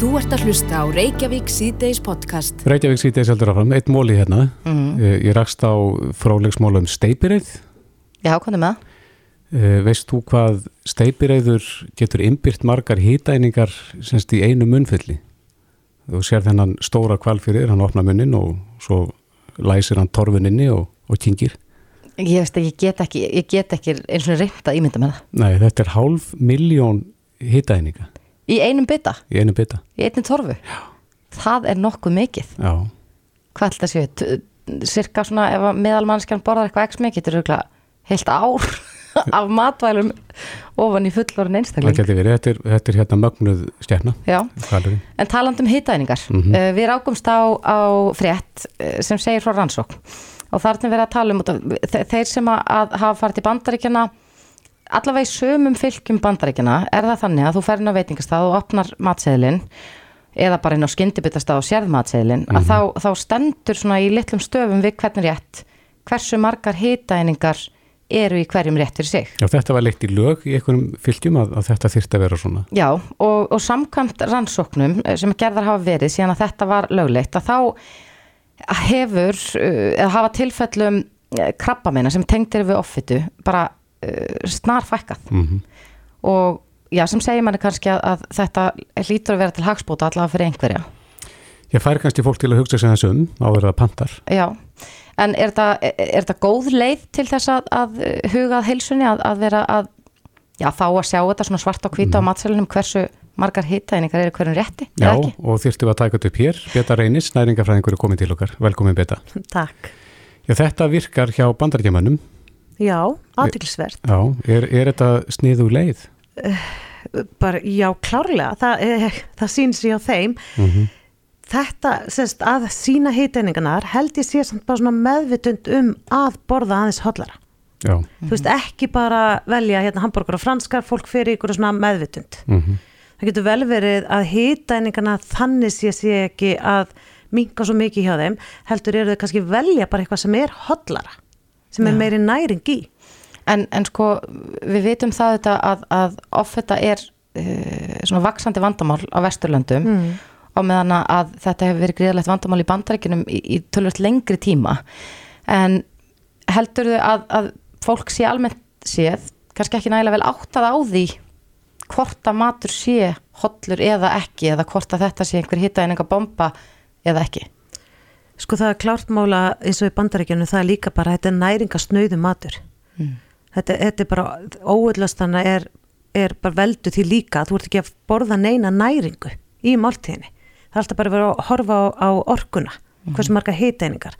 Þú ert að hlusta á Reykjavík síðdeis podcast. Reykjavík síðdeis heldur áfram, eitt móli hérna. Mm. Ég rakst á frálegsmóla um steipireyð. Já, hvað er með það? Uh, veist þú hvað steipireyður getur innbyrt margar hýtæningar semst í einu munnfylli? Þú sér þennan stóra kval fyrir, hann opna munnin og svo læsir hann torfuninni og, og kynkir. Ég veist ekki, ég get ekki, ég get ekki eins og reynd að ímynda með það. Nei, þetta er hálf miljón hýtæninga Í einum bytta, í einu bytta. í einni torfu. Já. Það er nokkuð mikið. Já, Hvað held það séu? Cirka svona ef að meðalmannskjan borðar eitthvað ekki mikið, þetta er auðvitað heilt ár af matvælum ofan í fullorinn það einstakling. getur verið. Þetta er, þetta er hérna mögnuð stjarna, Já, kvalurinn. en taland um hitaðningar. Mhm. uh, við rákumst á, á frétt uh, sem segir frá rannsókn og þarna verið að tala um þeir sem að, að hafa farið til bandaríkjana allavega í sömum fylgjum bandaríkjana er það þannig að þú fer inn á veitingastað og opnar matseðlin eða bara inn á skyndibitastað og sérð matseðlin að þá, þá stendur svona í litlum stöfum við hvernig rétt hversu margar hitaðningar eru í hverjum rétt fyrir sig Já, þetta var leitt í lög í einhverjum fylgjum að, að þetta þyrfti að vera svona. Já, og, og samkvæmt rannsóknum eh, sem gerðar hafa verið síðan að þetta var löglegt að þá hefur, uh, eða hafa tilfellum krabbameina sem tengdir við offitu bara uh, snarfækkað Mm og já, sem segir manni kannski að, að þetta hlýtur að vera til hagspóta allavega fyrir einhverja. Ég fær kannski fólk til að hugsa sig þessum áður að pantar. Já, en er þetta, er þetta góð leið til þess að, að hugað heilsunni að, að vera að, já, þá að sjá þetta svona svart á hvita á matselunum hversu margar hitaðningar eru í hverjum rétti, Já, og þyrftum við að taka þetta upp hér. Beta Reynis, næringafræðingur er komin til okkar. Velkomin Beta. Takk. Já, þetta virkar hjá bandaríkjamannum. Já, aðtilsvert. Já, er, er þetta sniðu leið? Bara, já, klárlega, það, eh, það síns ég á þeim. Mm Þetta, sérst, að sína hiteiningarnar held ég sé samt bara svona meðvitund um að borða aðeins hotlara. Já, Þú veist, ekki bara velja hérna hambúrgur og franskar, fólk fyrir ykkur svona meðvitund. mm Það getur vel verið að hiteiningarna þannig sé sé ekki að minka svo mikið hjá þeim, heldur eru þau kannski velja bara eitthvað sem er hotlara, sem er Já. meiri næring í. En, en sko, við vitum það þetta að, að offita er uh, svona vaksandi vandamál á Vesturlöndum Mm. á meðan að þetta hefur verið greiðalegt vandamál í bandaríkinum í, í tölvöld lengri tíma. En heldur þau að, að fólk sé almennt séð, kannski ekki nægilega vel áttað á því hvort að matur sé hollur eða ekki eða hvort að þetta sé einhver hittaðinninga bomba eða ekki. Sko það er klárt mála eins og í bandaríkjunum það er líka bara, þetta er næringasnauðu matur. Mm. Þetta, þetta er bara, óöðlastana er, er bara veldu því líka að þú ert ekki að borða neina næringu í máltíðinni. Það er alltaf bara að vera að horfa á, á orkuna, hversu marga hiteiningar.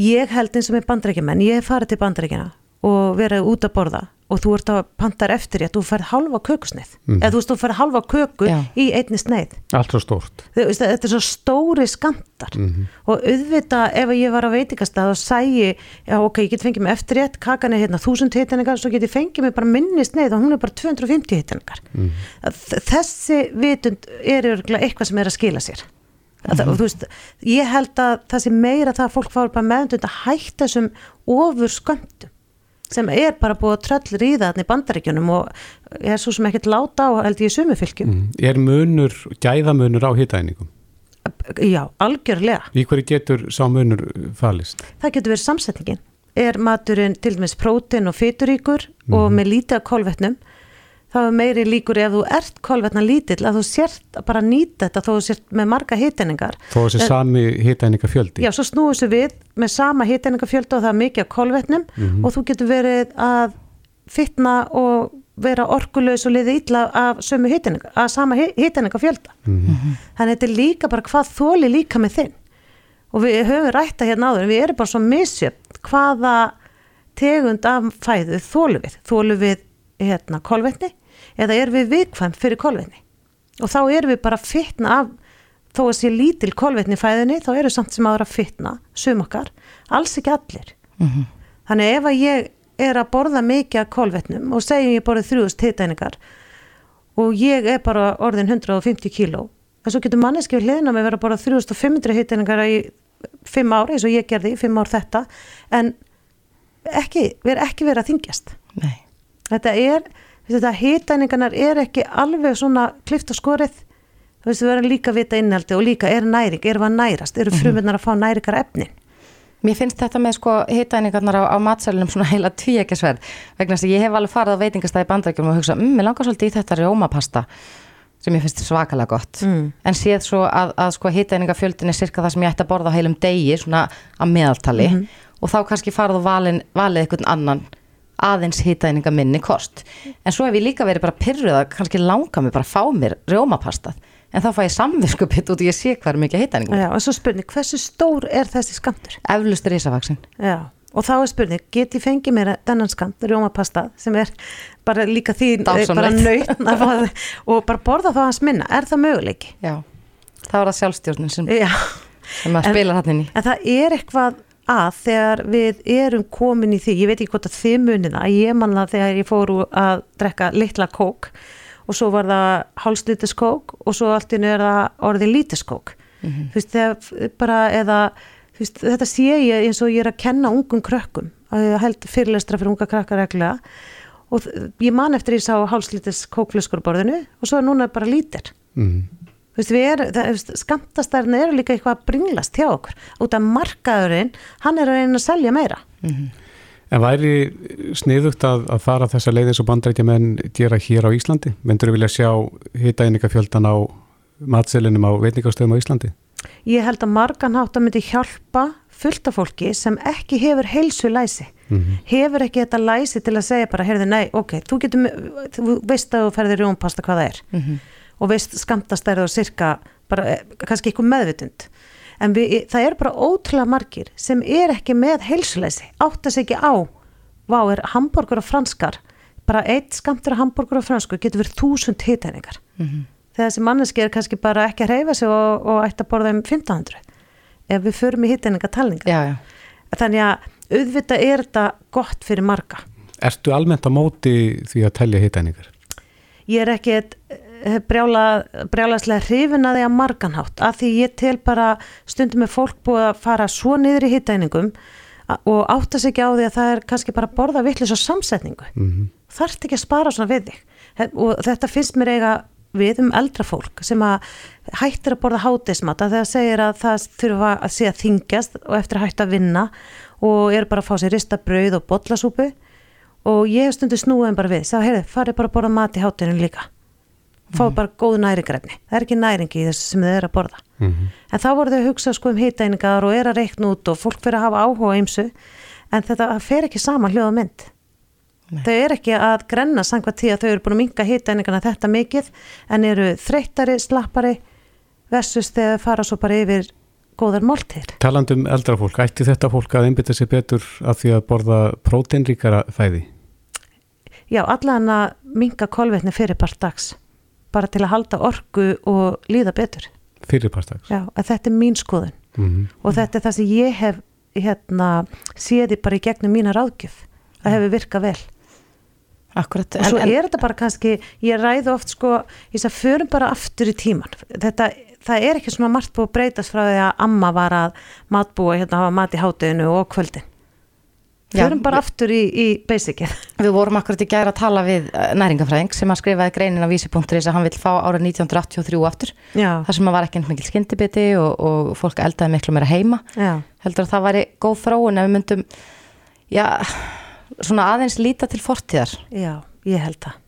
Ég held eins og með bandaríkjumenn, ég hef farið til bandaríkjana og verið út að borða og þú ert að pantar eftir að þú færð halva kökusneið. Mhm. Eða þú veist, þú færð halva köku Já. í einni sneið. allt svo stórt. Þetta er svo stóri skamtar og auðvitað ef ég var á veitingastað og sæi, já ok, ég get fengið mig eftir rétt, kakan er hérna 1000 hittinningar svo get ég fengið mig bara minni sneið og hún er bara 250 hittinningar þessi vitund er eitthvað sem er að skila sér mm -hmm. þú veist, ég held að það sé meira það að fólk fáur bara meðundund að hætta þessum ofur sköndum sem er bara búið að tröll ríða þarna í bandaríkjunum og er svo sem ekkert láta á held ég í sumufylgjum Mm. Er munur, gæðamunur á hitæningum? já, algjörlega Í hverju getur sá munur falist? það getur verið samsetningin er maturinn til dæmis prótein og fyturíkur og með lítið af kolvetnum þá er meiri líkur ef þú ert kolvetna lítill að þú sért að bara nýta þetta þó þú sért með marga hiteiningar Þó þessi En- sami hitæningafjöldi? já, svo snúið sér við með sama hiteiningafjölda og það er mikið af kolvetnum og þú getur verið að fitna og vera orkulegs og liði illa af sömu hiteininga, að sama hiteiningafjölda Mhm. þannig þetta er líka bara hvað þóli líka með þinn. Og við höfum rætta hérna áður við erum bara svo misjöfn hvaða tegund af fæðu þólu við. Þólu við hérna, kolvetni eða erum við viðkvæm fyrir kolvetni? Og þá erum við bara að fitna af þó að sé lítil kolvetni fæðinni þá eru samt sem áður að fitna sum okkar, alls ekki allir. Þannig ef að ég er að borða mikið af kolvetnum og segjum ég borðið þrjúðust hitæningar og ég er bara orðin 150 kíló en svo getur manneski við hliðina með að vera borða 3500 hitæningar í fimm ári eins og ég gerði í fimm ár þetta en ekki, við erum ekki verið að þingjast Nei. þetta er, þetta hitæningarnar er ekki alveg svona klift og skorið. Þú veist, við verðum líka að vita innhaldi og líka er næring, við að nærast, eru frumurnar að fá næringar efnin Mér finnst þetta með sko hittæningarnar á, á matsælunum svona heila tví ekki sverð vegna þess að ég hef alveg farið á veitingastæði bandrækjum og hugsa, mmm, mér langar svolítið í þetta rjómapasta sem ég finnst svakalega gott. Mm. en séð svo að, að sko hittæningafjöldin er cirka það sem ég ætti að borða á heilum degi svona að meðaltali og þá kannski farið og valin, valið einhvern annan aðeins hittæninga minni kost. En svo hef ég líka verið bara pyrruð að kannski langa mig bara að fá mér rjómapastað en þá fæ ég samvinskupitt út og ég sé hvað er mikið hittæningum Já, en svo spurning, hversu stór er þessi skamtur? eflust risavaksin Já, og þá er spurning, get ég fengið mér þennan skamt, rjómapasta sem er bara líka því eh, bara Dásamlegt. nöyt og bara borða það hans minna, er það möguleiki? Já, það var það sjálfstjórnin sem, sem að spila hann inn í. en það er eitthvað að þegar við erum komin í því, ég veit ekki hvort að þið munið það, ég manna þegar ég fór úr að drekka litla kók og svo var það hálslitis kók og svo allt einu er það orðið lítis kók þú veist, þegar bara eða, veist, þetta sé ég eins og ég er að kenna ungum krökkum að ég held fyrirlestra fyrir unga krakkar reglulega og ég man eftir ég sá hálslitis kókflöskur á borðinu og svo er núna bara lítir. Mm. Þú veist, erum, það, skamtastærna eru líka eitthvað að bringlast hjá okkur út af markaðurinn, hann er að reyna að selja meira. En væri sniðugt að, að fara þessa leið eins og bandrækja menn gera hér á Íslandi? Myndur þú vilja sjá hittæðningafjöldan á matselinum á veitingastöðum á Íslandi? Ég held að margan hátt að myndi hjálpa fullt af fólki sem ekki hefur heilsu læsi. Mhm. Hefur ekki þetta læsi til að segja bara, heyrðu, nei, ok, þú getur, þú veist að þú ferðir rjónpasta hvað það er Mhm. Og veist skamtastærið og sirka, bara eh, kannski eitthvað meðvitund. En við, það er bara ótrúlega margir sem er ekki með heilsulæsi, átt að segja ekki á, vá, er hambúrgur og franskar, bara eitt skamtur af hambúrgur og fransku getur verið þúsund hitæningar. Mhm. Þegar þessi manneski er kannski bara ekki að reyfa sig og, og ætti að borða um 1500 ef við förum í hitæningatalninga. Já, já, Þannig að auðvitað er þetta gott fyrir marga. Ertu almennt á móti því að telja hittæningar? Ég er ekki brjála, brjálaslega hrifin að því að marganhátt af því ég tel bara stundum með fólk búið að fara svo niður í hittæningum og átta sig ekki á því að það er kannski bara að borða vitlis og samsetningu. Mm Þarft ekki að spara svona við þig. Og þetta finnst mér eiga við um eldra fólk sem að hættir að borða hátismata þegar segir að það þurfa að sé að þingjast og eftir að hætta að vinna og er bara að fá sér rista brauð og bollasúpu og ég hef stundu snúið bara við, sagði, heyrðu, farið bara að borða mat í hátinu líka fá bara góð næringarefni, það er ekki næringi í þessu sem þið er að borða -hmm. en þá voru þau að hugsa sko um hitæningar og er að reikna út og fólk fyrir að hafa áhuga á ymsu en þetta fer ekki saman hljóða mynd Nei. þau eru ekki að grenna sangvað tí að þau eru búin að minga hitæningana þetta mikið en eru þreyttari, slappari versus þegar þau fara svo bara yfir góðar máltíðir Talandi um eldra fólk, ætti þetta fólk að einbytta sér betur af því að borða próteinríkara fæði? já, allan að minga kolvetni fyrir part dags bara til að halda orku og líða betur. Fyrirpartags? já, að þetta er mín skoðun. Mm og þetta er það sem ég hef hérna, séði bara í gegnum mína ráðgjöf það hefur virkað vel. Akkurat og svo er þetta bara kannski, ég ræði oft sko, ég sagði, förum bara aftur í tíman þetta, það er ekki svona margt búið að breytast frá því að amma var að matbúa hérna að hafa mat í hátteginu og kvöldin Já, förum bara við- aftur í, í basicið. Við vorum akkurat í gæra að tala við eh, næringafræðing sem að skrifaði greinin á vísi.is að hann vil fá árið 1983 aftur. Já, þar sem að var ekki mikil skyndibiti og, og fólk eldaði miklu meira heima. Já, heldur að það væri góð þróun ef við myndum já, svona aðeins líta til fortíðar. Já, ég held það.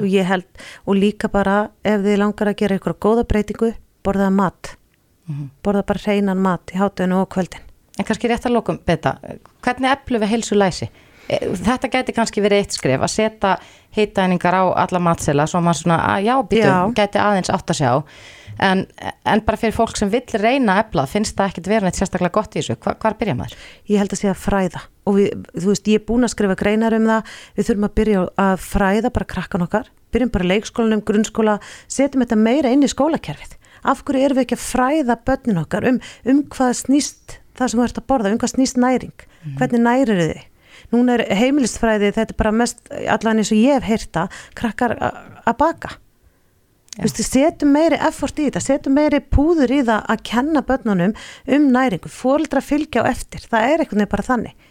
Og ég held, og líka bara ef þið langar að gera ykkur góða breytingu borðaða mat. Mhm. borða bara hreinan mat í hátteginu og kvöldin En kannski rétt að lokum, Beta, hvernig eflu við heilsu læsi? Eh, Þetta gæti kannski verið eitt skref að setja heitæningar á alla matsela svo maður svona, að já, býtu, Já. gæti aðeins átt að sjá. En, en bara fyrir fólk sem vill reyna efla finnst það ekkit vera neitt sérstaklega gott í þessu. Hva, hvar byrja maður? ég held að að fræða. Og við, þú veist, ég er búin að skrifa greinar um það. Við þurfum að byrja að fræða bara krakkan okkar, byrjum bara leikskólanum, grunnskóla. Setjum þetta meira inn í skólakerfið. Af hverju erum við ekki að fræða börnin okkar um, um hvað snýst það sem þú ert að borða, um hvað snýst næring? Hvernig nærir þið núna er heimilistfræði, þetta er bara mest allan eins og ég hef heyrta, krakkar að baka. Já. Þú veist, setjum meiri effort í þetta, setjum meiri púður í það að kenna börnunum um næringu, fóreldra fylgja á eftir, það er veginn bara þannig.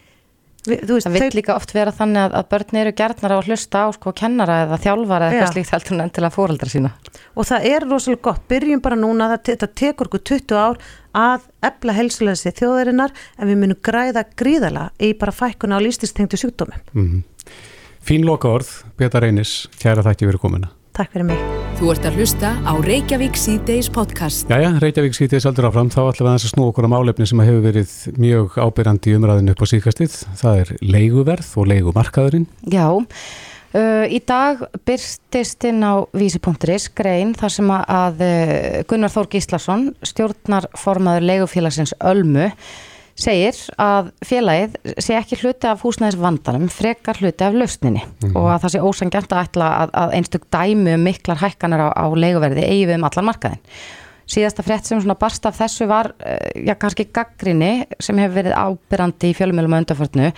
Við, þú veist, Það vill líka oft vera þannig að, að börn eru gerðnar á að hlusta á sko kennara eða þjálfara eða eitthvað slíkt heldur en endilega fóreldra sína. og það er rosalega gott, byrjum bara núna þetta tekur okkur 20 ár að efla helsulegsi þjóðarinnar en við munum græða gríðala í bara fækkuna á lístistengtu sjúkdómum. Mm Fín loka orð, Beta Reynis, kæra þætti fyrir komuna. Takk fyrir mig Þú ert að hlusta á Reykjavík síðdeis podcast. Jæja, Reykjavík sýtið saldur áfram, þá ætlum við að snú okkur á málefni sem hefur verið mjög ábyrjandi í umræðinu upp á síðkastið. Það er leiguverð og leigumarkaðurinn. Já, uh, í dag byrstist inn á vísi.is grein þar sem að- að uh, Gunnar Þór Gíslason, stjórnarformaður leigufélagsins Ölmu, segir að félagið sé ekki hluti af húsnæðis vandanum, frekar hluti af lausninni og að það sé ósangjant að ætla að, að einstök dæmi um miklar hækkanir á, á leiguverði eigi við um allan markaðin. Síðasta frétt sem svona barst af þessu var, eh, já kannski gaggrinni sem hefur verið ábyrrandi í fjölumölum og undarförnu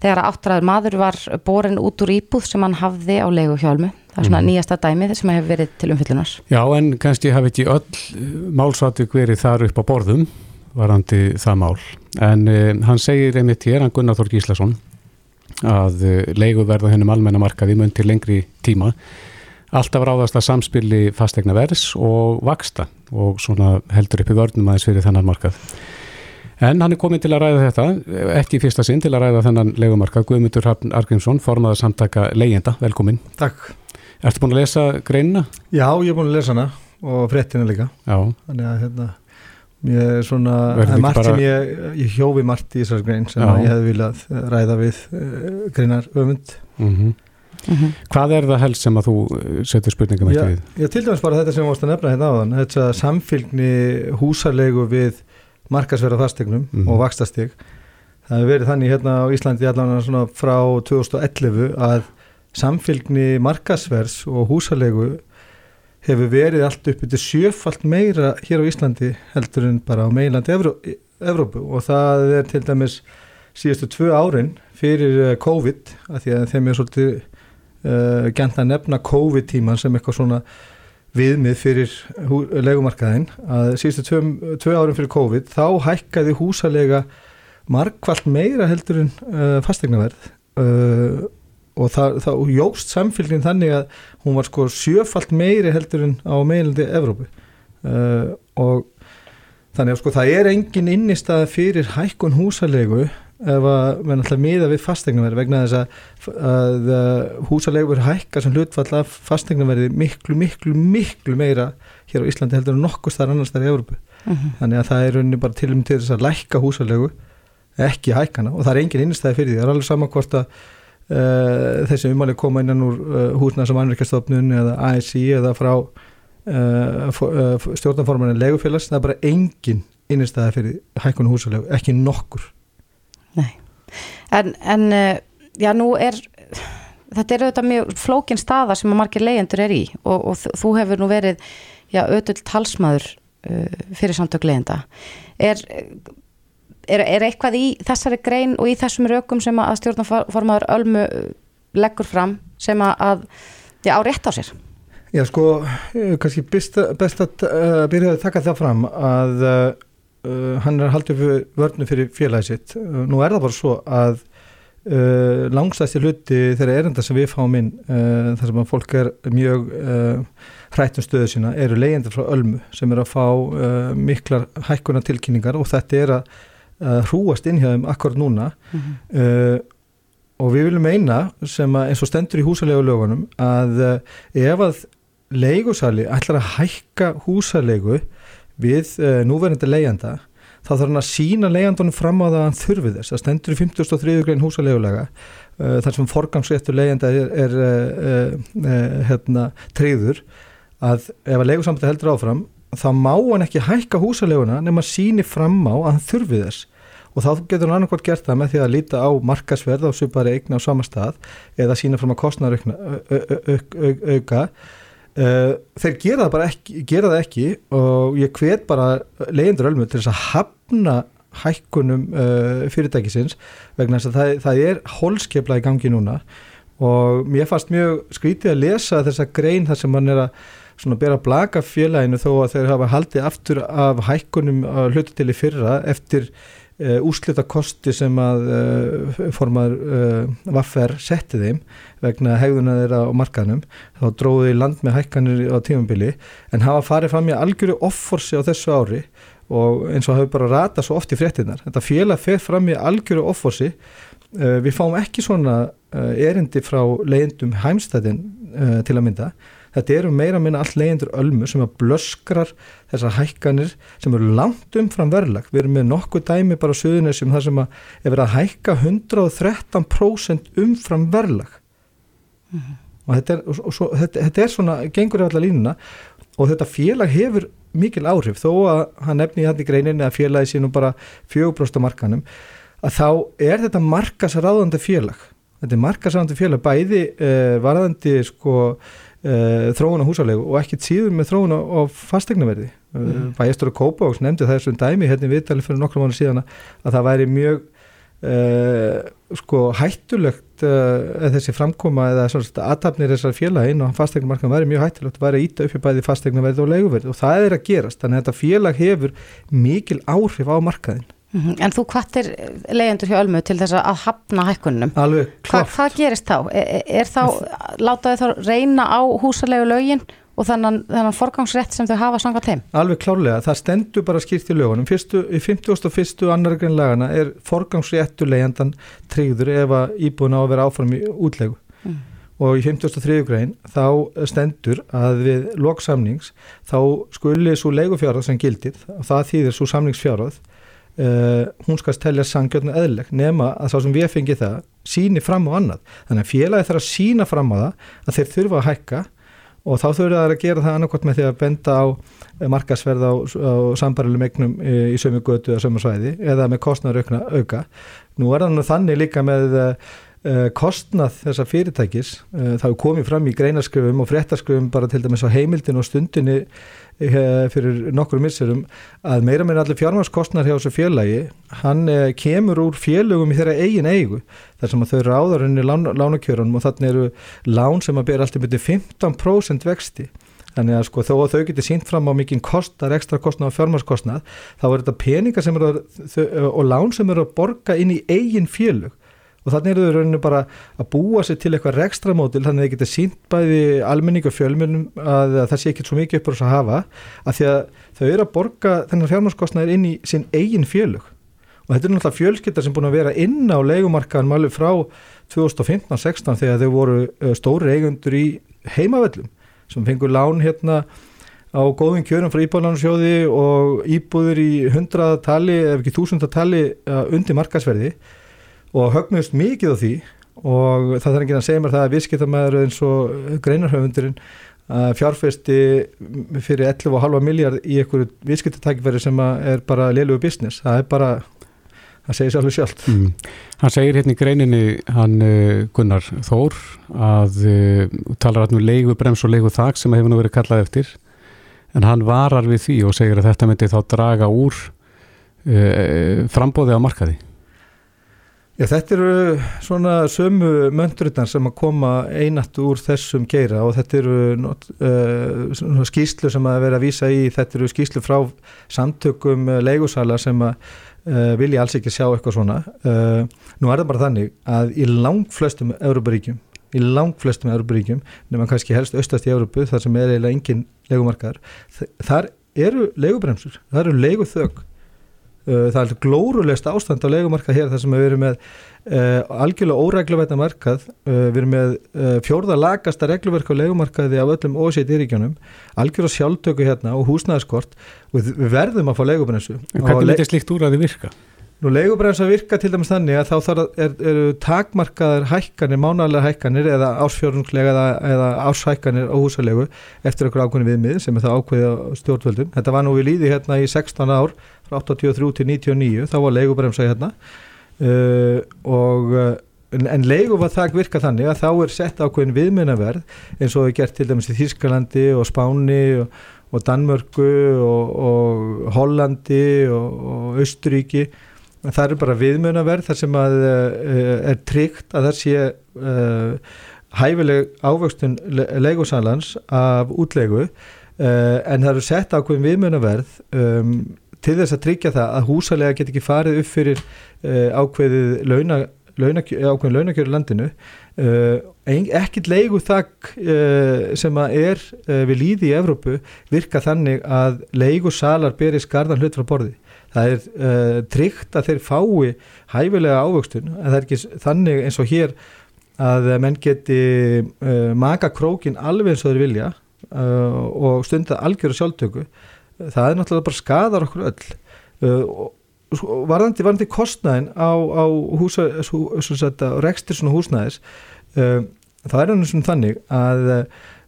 þegar áttræður maður var borin út úr íbúð sem hann hafði á leigu hjálmu. Það er svona nýjasta dæmið sem hefur verið til umfyllunar. Já, en kannski hafi ekki öll málsatvík verið þar upp á borðum, varandi það mál. En uh, hann segir einmitt hér, hann Gunnar Þór Gíslason, að uh, leiguverð á hennum almenna markaði mun til lengri tíma alltaf ráðast að samspili fastegna verðs og vaksta og svona heldur upp í vörnum aðeins fyrir þennan markað. En hann er komin til að ræða þetta, ekki í fyrsta sinn til að ræða þennan leigumarkað, Guðmundur Hrafn Argrímsson, formaður samtaka leyenda, velkomin. Takk. Ertu búin að lesa greinina? Já, ég er búin að lesa hana og fréttina líka. Já, Þannig að hérna, ég er svona, er margt sem ég, ég hjófi margt í þessar grein sem Já. að ég hefði viljað ræða við uh, greinar öfund. mm Hvað er það helst sem að þú eh, setur spurningum Já, ekki við? ég til dæmis bara þetta sem við varst að nefna hérna áðan, þetta samfylgni húsalegu við markasverða fastegnum Mhm. og vakstastig. Það hefur verið þannig hérna á Íslandi allan svona frá 2011 að samfylgni markasverðs og húsalegu hefur verið allt upp til sjöfalt meira hér á Íslandi heldur en bara á meilandi Evró Evrópu. Og það er til dæmis síðustu tvö árin fyrir eh, COVID að því að þeim er svolítið uh, gænt að nefna COVID-tíman sem eitthvað svona viðmið fyrir leigumarkaðinn að síðustu tvö, tvö árin fyrir COVID þá hækkaði húsalega markvallt meira heldur en uh, fastegnaverð uh, og það, það jógst samfélgin þannig að hún var sko sjöfalt meiri heldur en á meilandi Evrópu. Uh, og þannig að sko það er engin innistæða fyrir hækkun húsalegu ef að menn alltaf miða við fastegnaverð vegna þess að, að uh, húsalegur hækka sem hlutfall af fastegnaverði miklu, miklu, miklu meira hér á Íslandi heldur en nokkuð þar annars þar í Evrópu. Þannig að það er rauninni bara til um til þess að lækka húsalegu ekki hækkana. Og það er engin innstæði fyrir því, það er alveg sama hvort að uh, þessi umáli koma innan úr uh, húsna sem annarkastofnun eða ASI eða frá uh, stjórnarformanin legufélags, það er bara engin innstæði fyrir hækkun húsalegu, ekki nokkur. Nei. En, en já, nú er þetta er auðvitað mjög flókin staða sem að margir leyendur er í og, og þú- hefur nú verið já, ötull talsmaður fyrir samtök leyenda er, er, er eitthvað í þessari grein og í þessum rökum sem að stjórnaformaður Ölmu uh, leggur fram sem að, já, á rétt á sér Já sko, eh, kannski best, að uh, byrja að taka það fram að uh, hann er haldið fyrir vörnu fyrir félagi sitt. Nú er það bara svo að uh, langstæsti hluti þeirra erinda sem við fáum inn uh, þar sem að fólk er mjög hrættum stöðu sína eru leyendur frá Ölmu sem er að fá miklar hækkuna tilkynningar og þetta er að uh, hrúast inn hjá þeim akkurat núna uh, og við viljum meina sem að eins og stendur í húsalegu lögunum að uh, ef að leigusali ætlar að hækka húsalegu við uh, núverandi leigjanda þá þarf hann að sína leigjandunum fram á það að hann þurfi þess. Það stendur í 53. grein húsalegulega uh, þar sem forgangsréttur leigjanda er, er hérna, treyður að ef að leigusambandi heldur áfram þá má hann ekki hækka húsaleguna nema síni fram á að hann þurfi þess. Og þá getur hann annarkvært gert það með því að líta á markasverð á svipari eigna á sama stað eða sína fram að kostnar auka. Uh, þeir gera það ekki, gera það ekki og ég hvet bara leyendur ölmu til þess að hafna hækkunum uh, fyrirtækisins vegna þess að það, það er holskepla í gangi núna. Og mér fannst mjög skrítið að lesa þessa grein þar sem hann er að svona bera blaka félaginu þó að þeir hafa haldið aftur af hækkunum hlutu til í fyrra eftir uh, úslita kosti sem að uh, formar uh, vaffer setti þeim vegna hegðuna þeirra á markanum þá dróði land með hækkanir á tímambili en hafa farið fram í algjöru offorsi á þessu ári og eins og hafi bara rata svo oft í fréttinar þetta félag fer fram í algjöru offorsi við fáum ekki svona erindi frá leiðendum heimstæðin uh, til að mynda þetta eru meira minna allt leiðendur ölmu sem að blöskrar þessar hækkanir sem eru langt umfram verðlag. Við erum með nokkuð dæmi bara söðunisum þar sem að er verið að hækka 113% umfram verðlag. Mm -hmm. og, þetta er, og, svo, þetta, þetta er svona gengur í alla línuna. Og þetta félag hefur mikil áhrif. Þó að hann nefni í hann í greininni að félagi sínum bara fjögubrósta markanum að þá er þetta markasráðandi félag. Þetta er markasráðandi félag bæði uh, varðandi sko Uh, þróun á húsalegu og ekkert síður með þróun á fastegnaverði uh, mm. bæjastur og Kópavóks nefndi þessum dæmi hérna viðtali fyrir nokkrum mánu síðan að það væri mjög uh, sko hættulegt þessi framkoma eða aðtapnir þessar félagin og fastegnumarkan væri mjög hættulegt að væri að íta upp í bæði fastegnaverði og leguverði og það er að gerast. Þannig að þetta félag hefur mikil áhrif á markaðin Mhm. En þú kvartir leyendur hjá Ölmu til þess að hafna hækkunum. Alveg klart. Hva, hvað gerist þá? Er, e, er þá, látaðu þá reyna á húsalegu lögin og þannig þennan forgangsrétt sem þau hafa sangað þeim? Alveg klárlega, það stendur bara skýrt í lögunum. Fyrstu, í 51. annar grein lagana er forgangsréttu leyendan tryggður ef að íbúin á að vera áfram í útlegu. Mm. Og í 53. grein þá stendur að við loksamnings þá skuli svo legufjárað sem gildir og það þýðir svo samningsfjárað Uh, hún skast telja sangjörn og eðleg nema að þá sem við fengið það síni fram á annað, þannig að félagi þarf að sína fram á það að þeir þurfa að hækka og þá þurfa það að gera það annarkot með því að benda á eh, markasverð á, á sambarilegum egnum í, í sömu götu eða sömu svæði eða með kostnæður auka. Nú er það nú þannig líka með uh, kostnað þessa fyrirtækis uh, það er komið fram í greinaskrifum og fréttaskrifum bara til dæmis á heimildin og stundinni Eh, fyrir nokkur misserum að meira meina allir fjármarskostnar hjá þessu félagi hann eh, kemur úr félögum í þeirra eigin eigu þar sem að þau ráður henni lán, lánakjörunum og þannig eru lán sem að bera alltaf byrju 15% vexti. Þannig að sko þó að þau getur sínt fram á mikinn kostar, ekstra kostnar og fjármarskostnar þá er þetta peningar sem eru og lán sem eru að borga inn í eigin félög og þannig eru þau rauninu bara að búa sér til eitthvað rekstramótil þannig að þau geta sínt bæði almenning og fjölmunum að það sé ekki svo mikið uppur að hafa að því að þau eru að borga þennan fjármarskostnæðir inn í sinn eigin fjölug og þetta er náttúrulega fjölskyttar sem búin að vera inn á leikumarkaðan máli frá 2015-16 þegar þau voru stóri eigundur í heimavellum sem fengur lán hérna á góðum kjörum frá íbúðlansjóði og íbúður í hundratali ef ekki þúsundatali undir markasverði og högnust mikið á því og það þarf ekki að segja mér það að viðskiptamæður eins og greinarhauðundurinn fjárfesti fyrir 11,5 miljard í einhverju viðskiptatækifæri sem er bara leilugu business, það er bara það segir sér alveg sjálft. Mm. Hann segir hérna í greininni hann uh, Gunnar Þór að uh, talar hérna um leigu brems og leigu þak sem hefur nú verið kallað eftir. En hann varar við því og segir að þetta myndi þá draga úr uh, frambóði á markaði Já, þetta eru svona sömu möndrunar sem að koma einat úr þessum geira og þetta eru uh, skýslu sem að vera að vísa í, þetta eru skýslu frá samtökum uh, leigusala sem að uh, vilja alls ekki sjá eitthvað svona. Uh, nú er það bara þannig að í langt flestum Európaríkjum, í langt flestum Európaríkjum, nema kannski helst austast í Európu þar sem er eiginlega engin leigumarkaðar, þar eru leigubremsur, þar eru leiguþögg það er glórulegst ástand á leikumarkað hér þar sem við erum með uh, algjörlega óregluvætna markað. Uh, við erum með uh, fjórða lagasta regluverk á leikumarkaði af öllum ósýttiríkjónum algjörlega sjálftöku hérna og húsnæðskort og við verðum að fá leikubrensu Hvernig myndi slikt úr að þið virka? Nú leigubrensa virka til dæmis þannig að þá að er, eru takmarkaðar hækkanir, mánalega hækkanir eða ásfjörungslega eða, eða áshækkanir á húsalegu eftir okkur ákveðin viðmið sem er það ákveðið á stjórnvöldum. Þetta var nú við líði hérna í 16 ár frá 83 til 99 þá var leigubrensa hérna uh, og en, en leigu var það virka þannig að þá er sett ákveðin viðmyndaverð eins og við gert til dæmis í Þískalandi og Spáni og, og Danmörku og, og Hollandi og Östuríki það eru bara viðmjönaverð þar sem að uh, er tryggt að það sé uh, hæfileg ávöxtun leigusalans af útlegu. Uh, en það eru sett ákveðin viðmjönaverð um, til þess að tryggja það að húsalega get ekki farið upp fyrir uh, ákveðið launa, launakjör, ákveðin launakjöru landinu. Uh, ekkit leigu þakk uh, sem að er við líði í Evrópu virka þannig að leigu salar beri skarðan hlut frá borði það er uh, tryggt að þeir fái hæfilega ávöxtun en það er ekki þannig eins og hér að menn geti uh, maka krókin alveg eins og þeir vilja uh, og stunda algjöru sjálftöku. Það er náttúrulega bara skadar okkur öll. Og varðandi, varðandi kostnæðin á, á húsa, rekstur svona húsnæðis það er náttúrulega þannig að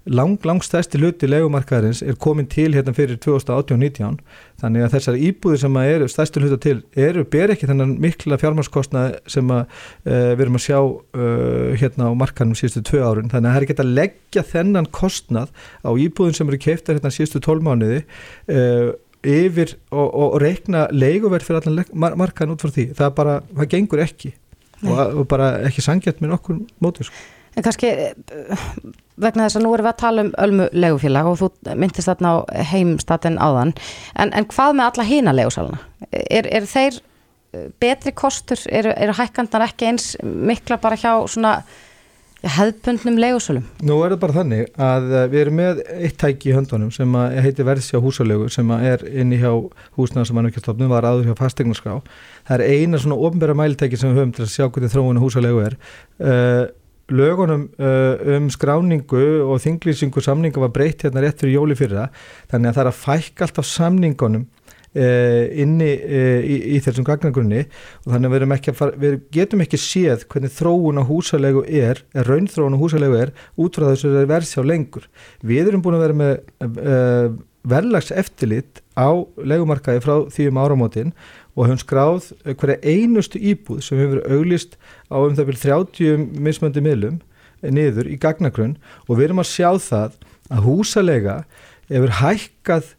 lang, lang stærsti hluti legumarkaðarins er komin til hérna fyrir 2018-19 þannig að þessar íbúðir sem eru stærsti hluta til eru, ber ekki þennan mikla fjármarskostnað sem að uh, við erum að sjá uh, hérna á markanum síðustu tvö árun, þannig að það er ekki að leggja þennan kostnað á íbúðin sem eru keiftar hérna síðustu tólmániði uh, yfir og, og reikna leiguverð fyrir allan markan út frá því, það bara, það gengur ekki. Og, og bara ekki sangjart með nokkur mótur sko. En kannski eh, vegna þess að nú erum við að tala um ölmu legufélag og þú myndist þarna á heimstatin áðan, en, en hvað með alla hína legusaluna? Er, er þeir eh, betri kostur, eru er hækkandar ekki eins mikla bara hjá svona hefðbundnum legusölum? Nú er það bara þannig að eh, við erum með eitt tæki í höndunum sem heitir verðsjá húsalegu sem er inni hjá húsnaðar sem mannverkjastofnum var áður hjá fastegnarskrá. Það er eina svona ofnbæra mæltæki sem við höfum til að sjá hvernig þróinu húsalegu er. Uh, lögunum uh, um skráningu og þinglýsingu samninga var breytt hérna rétt fyrir jóli fyrra þannig að það er að fækka alltaf samningunum uh, inni uh, í, í þessum gagnagrunni og þannig að við, að fara, við getum ekki séð hvernig þróun á húsalegu er, er raunþróun á húsalegu er út frá þessu verðsjá lengur. Við erum búin að vera með verðlags eftirlit á legumarkaði frá því um áramótin og hefum skráð hverja einustu íbúð sem hefur auglist á um það vil 30 mismöndi miðlum niður í gagnagrunn. Og við erum að sjá það að húsalega hefur hækkað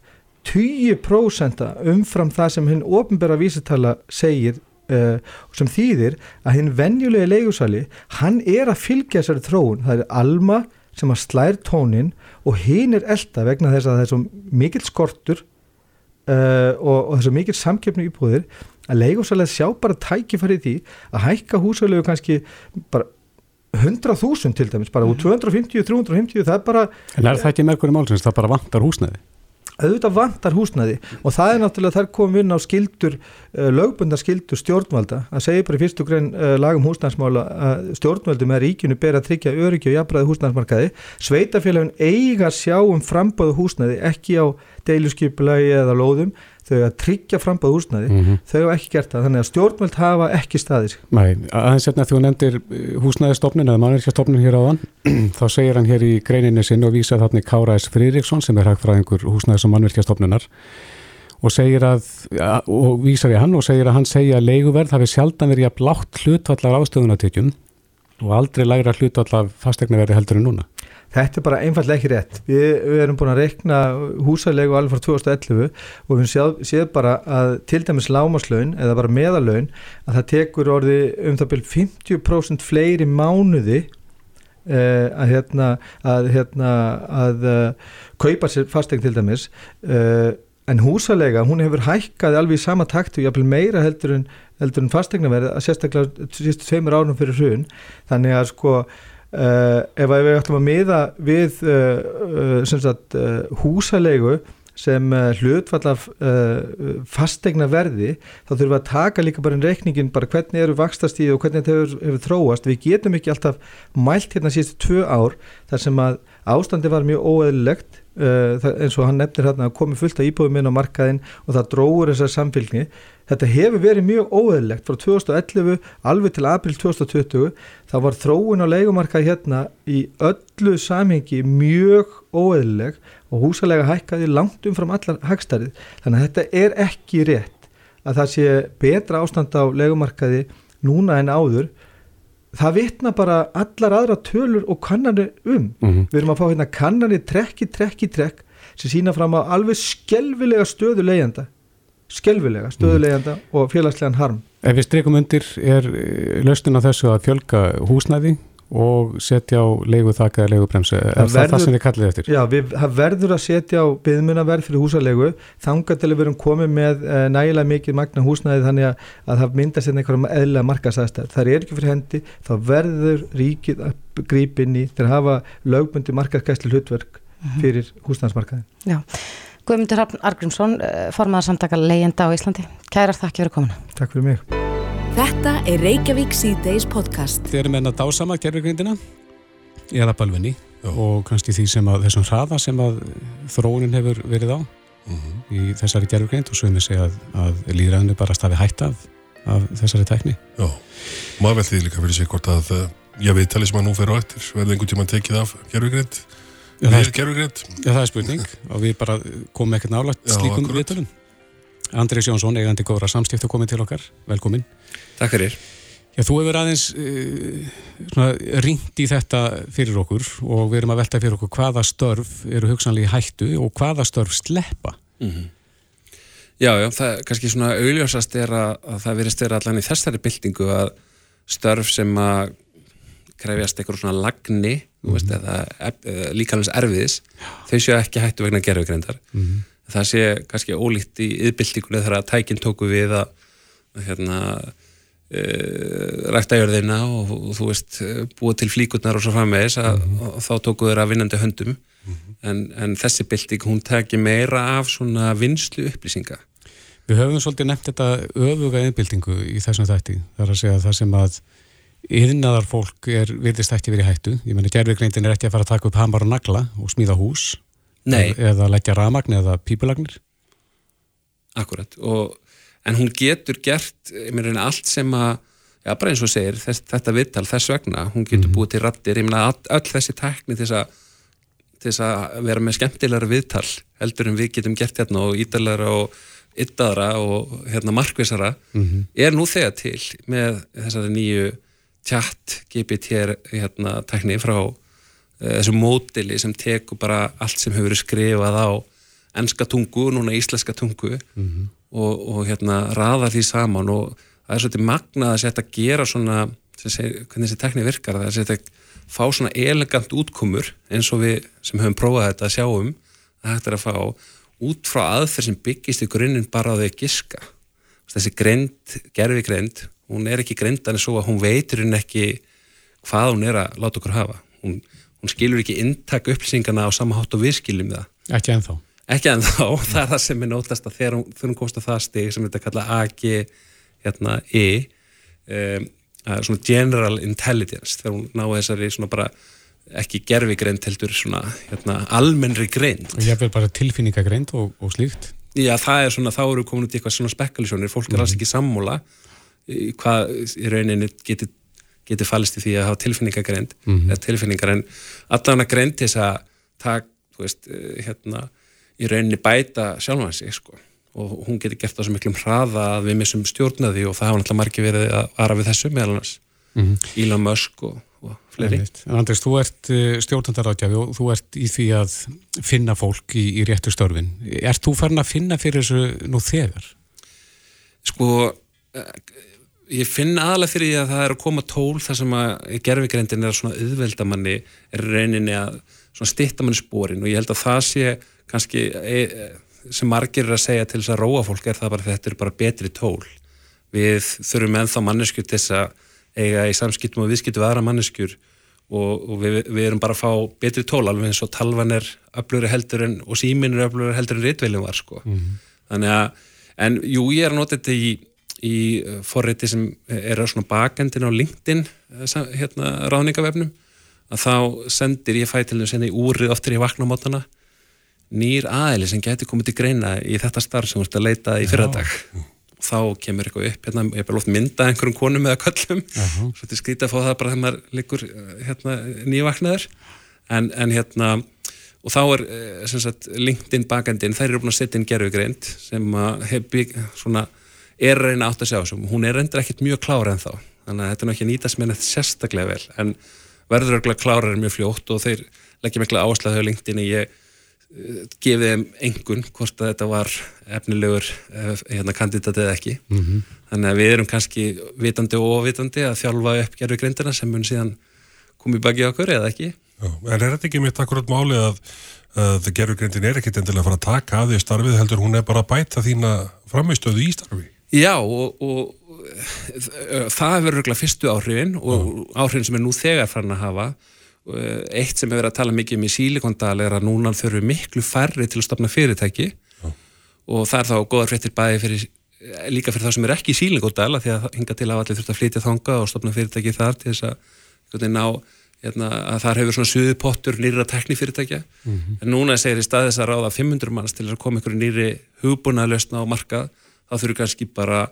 20% umfram það sem hinn ofinbæra vísitala segir uh, sem þýðir að hinn venjulega leigusali, hann er að fylgja þessari þróun, það er Alma sem að slær tónin og hinn er elda vegna þess að það er svo mikill skortur uh, og, og þess að mikill samkeppni íbúðir að leigumsalega sjá bara tækifærið því að hækka húsalegu kannski bara 100.000 til dæmis, bara úr 250, 350 það er bara... En er það ekki merkur í málsins, það bara vantar húsnæði? Auðvitað vantar húsnæði og það er náttúrulega þar komum inn á skildur uh, lögbundar skildur stjórnvalda. Að segja bara í fyrstu grein uh, lagum húsnæðsmála að stjórnvaldum er ríkinu ber að tryggja öryggi og jafnbræði húsnæðsmarkaði sveitafélagin eiga sjá um frambáðu húsnæði ekki á deiluskipulagi eða lóðum þau að tryggja frambáð húsnæði, mm -hmm. þau hafa ekki gert það þannig að stjórnvöld hafa ekki staðis Nei, aðeins að þú nefndir eh, húsnæðistofnin eða mannverkjastofnin hér áðan. Þá segir hann hér í greininni sinn og vísa þarna Káraðis Friðriksson sem er hagfræðingur húsnæðis og mannverkjastofnunar og segir að, og vísar ég hann og segir að hann segja að leiguverð hafi sjaldan verið að blátt hlutvallar ástöðunatökjum og aldrei lægra hlutvallar fastegnaverði heldur en núna Þetta er bara einfallega ekki rétt. Við, við erum búin að rekna húsalegu alveg frá 2011 og við séð, séð bara að til dæmis lámaslaun eða bara meðalaun að það tekur orði um það byrjum 50% fleiri mánuði uh, að hérna að, hérna, að uh, kaupa sér fastegn til dæmis uh, en húsalega hún hefur hækkað alveg í sama takt og jáfnvel meira heldur en, heldur en fastegnaverð að sérstaklega sístu tveimur árum fyrir hrun þannig að sko ef við ætlum að miða við uh, uh, sagt, húsalegu sem hlutfall af fastegna verði þá þurfum við að taka líka bara einn reikningin bara hvernig eru vakstastíði og hvernig þetta hefur, hefur þróast. Við getum ekki alltaf mælt hérna síðustu tvö ár þar sem að ástandi var mjög óeðlilegt eins og hann nefnir hérna að komi fullt að íbúðum inn á markaðin og það dróður þessar samfélgni Þetta hefur verið mjög óeðlegt frá 2011 alveg til april 2020 það var þróun á leikumarka hérna í öllu samhengi mjög óeðleg og húsalega hækkaði langt umfram allar hækstærið þannig að þetta er ekki rétt að það sé betra ástand á leikumarkaði núna en áður það vitna bara allar aðra tölur og kannanir um mm -hmm. við erum að fá hérna kannanir trekki, trekki, trekk sem sína fram á alveg skelvilega stöðu leiðanda skelvilega stöðuleganda mm. og félagslegan harm. Ef við streikum undir er eh, lausnin á þessu að fjölga húsnæði og setja á leigu þakka eða leigu bremsu er það verður- það sem þið kallið eftir? Já, við það verður að setja á byðmunaverð fyrir húsalegu þangað til við erum komið með uh, nægilega mikið magna húsnæði þannig að, að það myndast hérna einhverjum eðlilega markasæðstæð. Það er ekki fyrir hendi, þá verður ríkið að grípa inn í til að hafa lögbundi markaskæsli hlutverk fyrir húsnæðismarkaðin. Já. Guðmundur Argrímsson, eh, formaður samtaka leyenda á Íslandi. Kærar þakki fyrir komuna. Takk fyrir mig. Þetta er Reykjavík C-Days podcast. Þið erum enn að dásama gerfugrindina eða balvinni og kannski því sem að þessum hraða sem að þróunin hefur verið á. Mhm. í þessari gerfugrind og svo er mér segja að, að líðræðinu bara stafi hætt af, af þessari tekni. Já, maður veldi líka fyrir sig hvort að uh, já, viðtalið sem að nú fer á eftir verði einhvern tímann tekið af gerfugrind Já, það er við Já, það er spurning. Og við bara komum ekkert Já, slíkum viðtölum. Andrés Jónsson, eigandi góðra samskipta komið til okkar, velkomin. Takk fyrir. Já, þú hefur aðeins uh, ringt í þetta fyrir okkur og við erum að velta fyrir okkur hvaða störf eru hugsanlega í hættu og hvaða störf sleppa. Já, já, það er kannski svona augljósast er að, að það verist vera allan í þessari byltingu að störf sem að krefjast eitthvað svona lagni mm veist, eða, eða líkanlega erfiðis þau séu ekki hættu vegna gerfugreindar það sé kannski ólíkt í yðbyltingunni þegar að tækinn tóku við að, hérna e, rækta jörðina og, og þú veist eh, búa til flíkurnar og svo framvegis að, og þá tóku þeirra vinnandi höndum. En, en þessi bylting hún taki meira af svona vinslu upplýsinga. Við höfum svolítið nefnt þetta öfuga innbyltingu í þessum þætti. Það er að segja það sem að yðnaðar fólk er virðist ekki verið hættu. Ég menna gerfugreindin er ekki að fara að taka upp hamar og nagla og smíða hús Nei, eða leggja ramagn eða pípulagnir. akkurat og, en hún getur gert ég meina allt sem að já, bara eins og segir, þess, þetta viðtal þess vegna hún getur búið til rattir, ég meina all, öll þessi tækni til þess að til þess að vera með skemmtilegra viðtal heldur en við getum gert hérna og ítalara og yttaðra og hérna markvisara er nú þegar til með þessari nýju chat GPT hérna tækni frá þessu mótili sem tekur bara allt sem hefur verið skrifað á enska tungu, núna íslenska tungu og, og hérna raða því saman. Og það er svolítið magnað að setja að gera svona segir, hvernig þessi tekni virkar það er setja að fá svona elegant útkomur eins og við sem höfum prófað þetta að sjáum að hægt er að fá út frá aðferð sem byggist í grunninn bara á því að giska. Þessi greind, gerfi greind hún er ekki greindan en svo að hún veitur hún ekki hvað hún er að láta okkur hafa. Hún, hún skilur ekki inntak upplýsingana á sama hátt og við skiljum það. Ekki ennþá. ekki en þá, það er það sem er nótast að þegar hún, hún komst að það stig sem þetta kalla AG hérna, E um, svona general intelligence þegar hún náði þessari svona bara ekki gerfi greind heldur svona hérna, almennri greind. Og ég vil bara tilfinningagreind og, og slíkt. Já, það er svona, þá eru komin út í eitthvað svona spekulasjónir, fólk er alls ekki sammúla hvað í rauninni geti, geti fallist í því að hafa tilfinningagreind eða tilfinningar en allan að greind þess að tak, þú veist, eh, hérna í rauninni bæta sjálfan sig sko. og hún geti gert það svo miklum hraða að við missum stjórnaði og það hafa náttúrulega margir verið að vara við þessu meðal annars Elon Musk og, og fleiri. En Andrés, þú ert stjórnandaráðgjafi og þú ert í því að finna fólk í, í réttu störfin. Ert þú farin að finna fyrir þessu nú þegar? Sko, eh, ég finn aðalega fyrir því að það er að koma tól þar sem að gerfigreindin er að svona auðvelda manni er í rauninni að svona stytta manni spórin og ég held að það sé kannski e, e, sem margir er að segja til þess að róa fólk er það bara þetta eru bara betri tól. Við þurfum ennþá manneskjur til þess að eiga í samskiptum og viðskiptum við aðra manneskjur og, og við, við erum bara að fá betri tól alveg eins og talvan er öflugri heldur en og símin er öflugri heldur en ritveilin var sko. Þannig að, en jú, ég er nota þetta í í uh, forriti sem er svona bakendin á LinkedIn uh, sa- hérna ráðningavefnum að þá sendir ég fæ til þess að í úrið oftir ég vakna á mótana nýr aðili sem gæti komið til greina í þetta starf sem þú ert að leita í fyrradag. Og þá kemur eitthvað upp hérna, ég er bara oft mynda einhverjum konum eða köllum. Svo þetta er skrítið að fá það bara þegar maður liggur uh, hérna, nývaknaður. En, en hérna og þá er eh, sem sagt, LinkedIn bakendin, þær eru búin að setja inn gerfugreind sem að hef bygg, svona, er að reyna átt að sjá sem hún er reyndir ekkit mjög klára en þá þannig að þetta er að nýtast með neitt sérstaklega vel en verður örgulega klárar mjög fljótt og þeir leggja mikla áherslu á LinkedIn ég eh, gefið þeim engun hvort að þetta var efnilegur eh, hérna, kandidat eða ekki. Þannig að við erum kannski vitandi og óvitandi að þjálfa upp gerfugreindina sem mun síðan komið baki okkur eða ekki? Já, en er þetta ekki mitt akkurat máli að, að gerfugrindin er ekkit endilega að fara að taka að því starfið heldur hún er bara að bæta þína framistöðu í starfi? Já og, og eh, það hefur örgulega fyrstu áhrifin og áhrifin sem er nú þegar farin að hafa Eh, eitt sem hefur verið að tala mikið um í sílikondal er að núna þurfum miklu færri til að stopna fyrirtæki Já. og það er þá góðar fréttir bæði fyrir, eh, líka fyrir það sem er ekki í sílikondal því að hinga til að allir þurft að flytja þanga og stopna fyrirtæki þar til þess að ná, hérna, að þar hefur svona suðu pottur nýra teknifyrirtækja mm -hmm. en núna segir í staðis að ráða 500 manns til að koma ykkur nýri hugbúna löstna á markað, þá þurfur kannski bara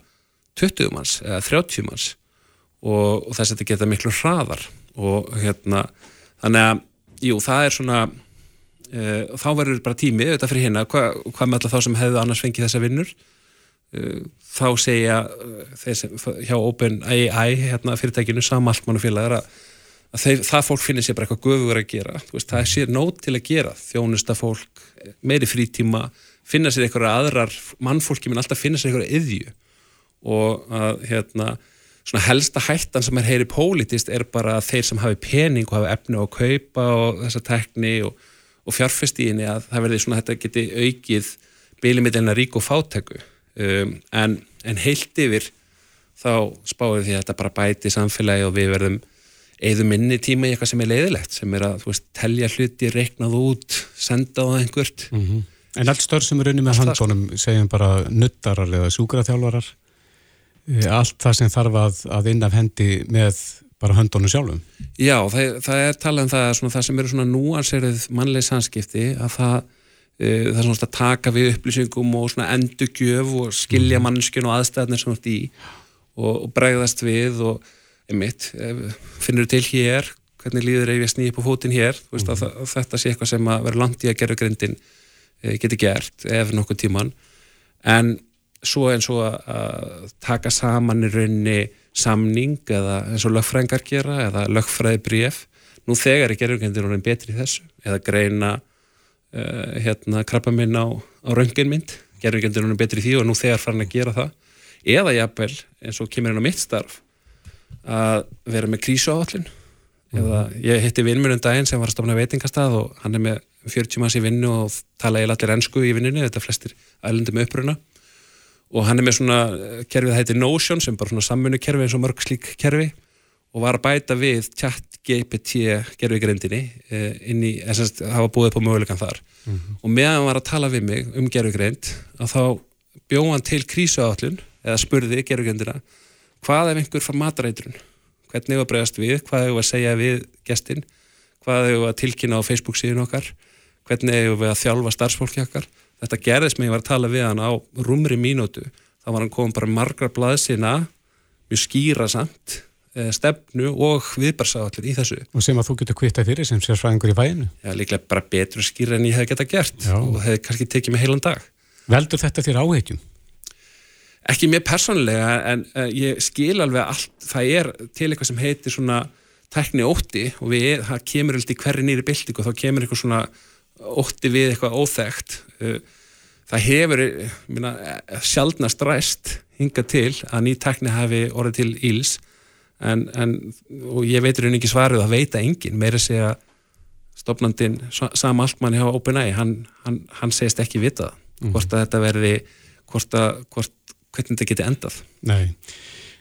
20 manns eða 30 manns og, og þess að þetta geta miklu hraðar og hérna þannig að, jú, það er svona uh, þá verður bara tími auðvitað fyrir hérna, hva, hvað með alltaf þá sem hefðu annars fengið þessa vinnur? Uh, þá segja uh, sem, hjá OpenAI hérna, fyrirtækinu samaltmannufélagar að, þeir, það fólk finnir sér bara eitthvað guður að gera, veist, það er sér nót til að gera. Þjónusta fólk, meiri frítíma finna sér eitthvað aðrar mannfólki minn alltaf finna sér eitthvað yðju og að hérna svona helsta hættan sem er heyri pólitist er bara að þeir sem hafi pening og hafi efni að kaupa og þessa tekni og, og fjárfestíðinni að það verði svona þetta geti aukið bílimillina rík og fátæku. Um, en, en heilt yfir þá spáum við því að þetta bara bæti samfélagi og við verðum eða minni tíma í eitthvað sem er leiðilegt sem er að veist, telja hluti, reiknað út senda á einhvert. Mm -hmm. En allt störð sem er unni með handónum segjum bara nuttarar eða súkraþjálfarar Eh, allt það sem þarf að, að inn af hendi með bara höndunum sjálfum. Já, það, það er talað um það, svona, það sem eru svona núanserið mannlega samskipti að það, e, það er svona að taka við upplýsingum og svona endugjöf og skilja mm. mannskjön og aðstæðnir sem þú ert í og, og bregðast við og einmitt, finnur þú til hér hvernig líður ef ég snýði upp á fótinn hér mm. veist, að, mhm. að þetta sé eitthvað sem að vera langt í að gera grindin geti gert ef nokkuð tíman en svo eins og að taka saman í raunni samning eða eins og lögfræðingar gera eða lögfræði bréf nú þegar er gerðurkendir orðin betri í þessu eða greina uh, hérna krabba minn á, á rönginmynd gerðurkendir orðin betri í því og nú þegar farin að gera það. Eða jafnvel eins og kemur inn á mitt starf að vera með krísuáallin mm. eða ég hitti vinnmjörnum daginn sem var að stofna veitingastað og hann er með 40 manns í vinnu og tala eiginlega allir ennsku í vinnunni, þetta flestir ælundum uppruna. Og hann er með svona eh, kerfið það heitir Notion sem bara svona samfunnu kerfi eins og mörg slík kerfi og var að bæta við chat GPT gerfigrindinni eh, inn í, þess að hafa búið upp á mögulegan þar. Mm -hmm. og meðan hann var að tala við mig um gerfigrind að þá bjóð hann til krísuállun eða spurði gerfigrindina hvað ef einhver far matrætrun hvernig hefur bregast við, hvað hefur að segja við gestin, hvað hefur að tilkynna á Facebook síðan okkar hvernig hefur við að þjálfa starfsfólki okkar þetta gerðist með ég var að tala við hann á rumri mínútu, þá var hann komið bara margra blaðsina, mjög skýra samt, eh, stefnu og viðbarsáallir í þessu. Og sem að þú getur kvittað fyrir sem sérfræðingur í væinu. Já, líklega bara betur skýra en ég hef geta gert Já. og hef kannski tekið mig heilan dag. Veldur þetta þér áhegjum? Ekki mér persónulega en uh, ég skil alveg allt, það er til eitthvað sem heitir svona tekni ótti og við, það kemur alltaf í hverri nýri bylting og þá kemur eitthvað svona ótti við eitthvað óþægt uh, það hefur minna, sjálfnast ræst hinga til að ný tekni hafi orðið til íls en, en, ég veitur henni ekki svaruð að veita engin, meira segja stopnandin Sam Altmann hjá OpenAI, hann, hann, hann segist ekki vitað mm. hvort að þetta verði hvort að, hvort, hvernig þetta geti endað. Nei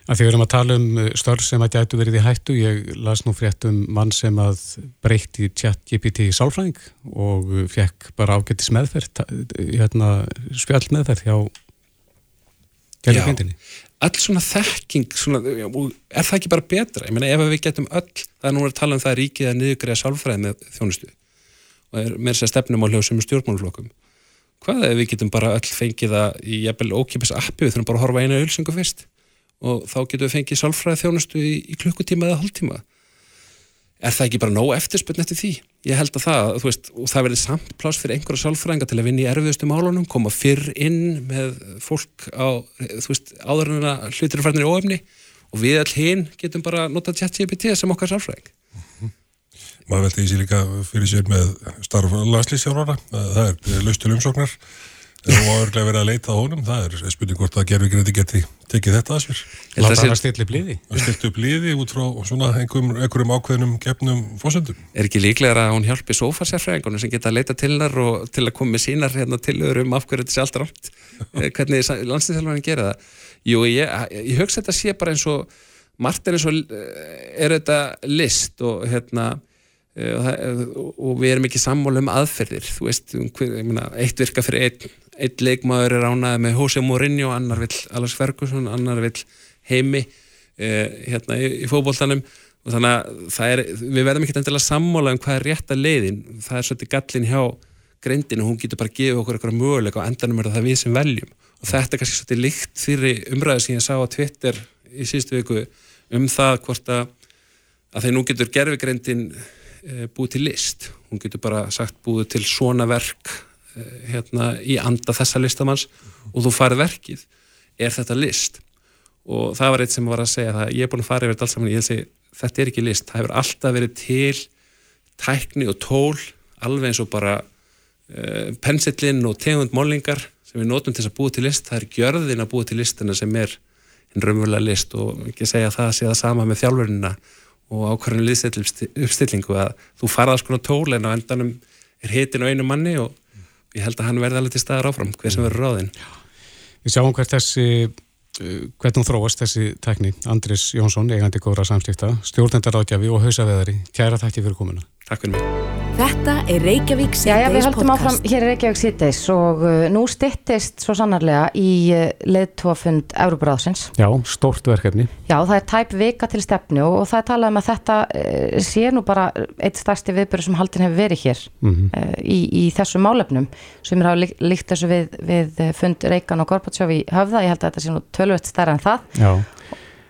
að því við erum að tala um uh, störf sem að gætu verið í hættu, ég las nú frétt um mann sem að breytti chat GPT í sálfræðing og uh, fekk bara ágættis meðferð hérna, spjall meðferð hjá gerðurkendinni All svona þekking svona, er það ekki bara betra? Ég meina ef við getum öll, það er nú að tala um það að ríkið að niðugræða sálfræði með þjónustu og er með þess að stefnum á hljóðsum stjórnmáluflokkum hvað ef við getum bara öll fengið það í jæfnvel ókipis appi, við þurfum bara að horfa einu ölsingu fyrst og þá getum við fengið sálfræði þjónustu í, í klukkutíma eða hálftíma er það ekki bara nóg eftirspöldn eftir því? Ég held að það, þú veist, og það verður samt pláss fyrir einhverja sálfræðinga til að vinna í erfiðustu málunum, koma fyrr inn með fólk á, þú veist, áður en að hlutir er færðinir í óöfni og við all hinn getum bara notað chat-GPT sem okkar sálfræðing. Mm -hmm. Maður veldi í sig líka fyrir sér með starf landslýsjárvara, það er laustil umsóknar er nú örglega verið að leita á honum það er spurning hvort að gerfugrendi geti tekið þetta að sér. Láta hann að stilla upp liði. Að stilt upp liði út frá svona einhverjum, einhverjum ákveðnum gefnum fósendum er ekki líklega að hún hjálpi sófasérfræðingunum sem geta að leita til hennar og til að koma með sínar hérna tilöður um af hverju þetta sé allt rámt Eh, hvernig landslýþjálfarinn gera það? Jú, ég, ég hugsa þetta sé bara eins og margt er eins og eh, er þetta list og hérna og, það, og við erum ekki sammála um aðferðir. Þú veist, um ég meina, eitt virka fyrir einn einn leikmaður er ánaði með Jose Mourinho annar vill Alex Ferguson, annar vill heimi eh, hérna í, í fótboltanum. Og þannig að er, við verðum ekki endilega sammála um hvað er rétta leiðin. Það er svolítið gallin hjá greindinu, hún getur bara að gefa okkur eitthvað möguleika og endanum er það við sem veljum. Og þetta er kannski svolítið líkt fyrir umræðu sem ég sá á Twitter í síðustu viku um það hvort að að þeir nú getur gerfigreindin búið til list. Hún getur bara sagt búið til svona verk e, hérna í anda þessa listamanns og þú farið verkið er þetta list. Og það var eitt sem var að segja það ég er búin að fara yfir þetta alls saman ég held að þetta er ekki list, það hefur alltaf verið til tækni og tól alveg eins og bara uh, pensillinn og tegund málingar sem við notum til að búa til list. Það er gjörðin að búa til listina sem er en raunverulega list og ekki segja að það sé það sama með þjálfurina og ákvarðinu liðstillingu að þú farað svona tól en á endanum er hitin á einu manni og ég held að hann verði alveg til staðar áfram hver sem verður ráðinn. Við sjáum hvert þessi uh, hvernig hún þróast þessi tekni Andris Jónsson, eigandi góðra samstifta stjórnendar átjafi og hausaveðari. Kæra þætti fyrir komuna Takk fyrir mig Þetta er Reykjavík Jæja, við síðdeis höldum áfram podcast. hér í Reykjavík síðdeis og uh, nú styttist svo sannarlega í uh, leðtóafund Európaráðsins. Já, stórt verkefni Já, það er tæp vika til stefnu og það er talað um að þetta uh, sé nú bara eitt stærsti viðbyrðu sem haldin hefur verið hér mm uh, í, í þessu málefnum sem er hafa líkt, líkt þessu við, við fund Reykjan og Gorbatsjóf í höfða. Ég held að þetta sé nú tölvöld stærra en það. Já,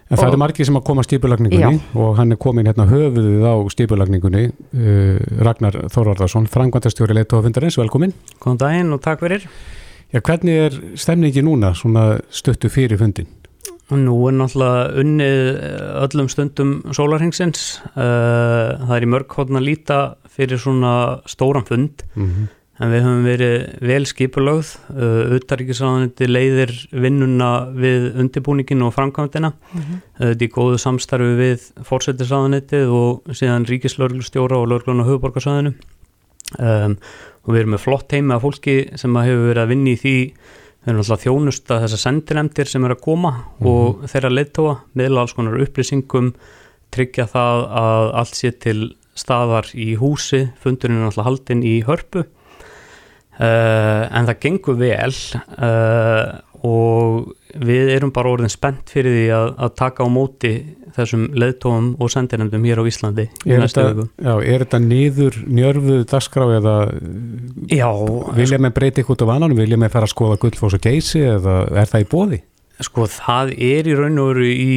en það Og- eru margir sem að koma að stýpulagningunni og hann er komin hérna höfuðið á stýpulagningunni uh, Ragnar Þórvardarsson, frangvandastjóri leittóafundarins, velkomin Góðan daginn og takk fyrir. Já, hvernig er stemningi núna, svona stuttu fyrir fundin? Nú er náttúrulega unnið eh, öllum stundum sólarhengsins. Það er í mörg hodna líta fyrir svona stóran fund Mm -hmm. En við höfum verið vel skipulögð. Utaríkisráðanandi leiðir vinnuna við undirbúningin og framkvæmdina. Þetta í góðu samstarfi við fórsetisráðanetið og síðan ríkislörglustjóra og lörglun á höfuborgarsvæðinu. Um, og við erum með flott heimi af fólki sem að hefur verið að vinna í því við erum alltaf þjónusta þessar sendinemdir sem er að koma og þeirra leittóa meðla alls konar upplýsingum tryggja það að allt sé til staðar í húsi fundurinn er alltaf haldinn í hörpu uh, en það gengur vel uh, og við erum bara orðin spennt fyrir því að, að taka á móti þessum leittóum og sendinemdum hér á Íslandi Er þetta, já, er þetta niður njörfuð dagskrá eða Já, vilja með breyti út á vananum, vilja með fara að skoða gullfoss og geysi eða er það í bóði? Sko það er í raun og veru í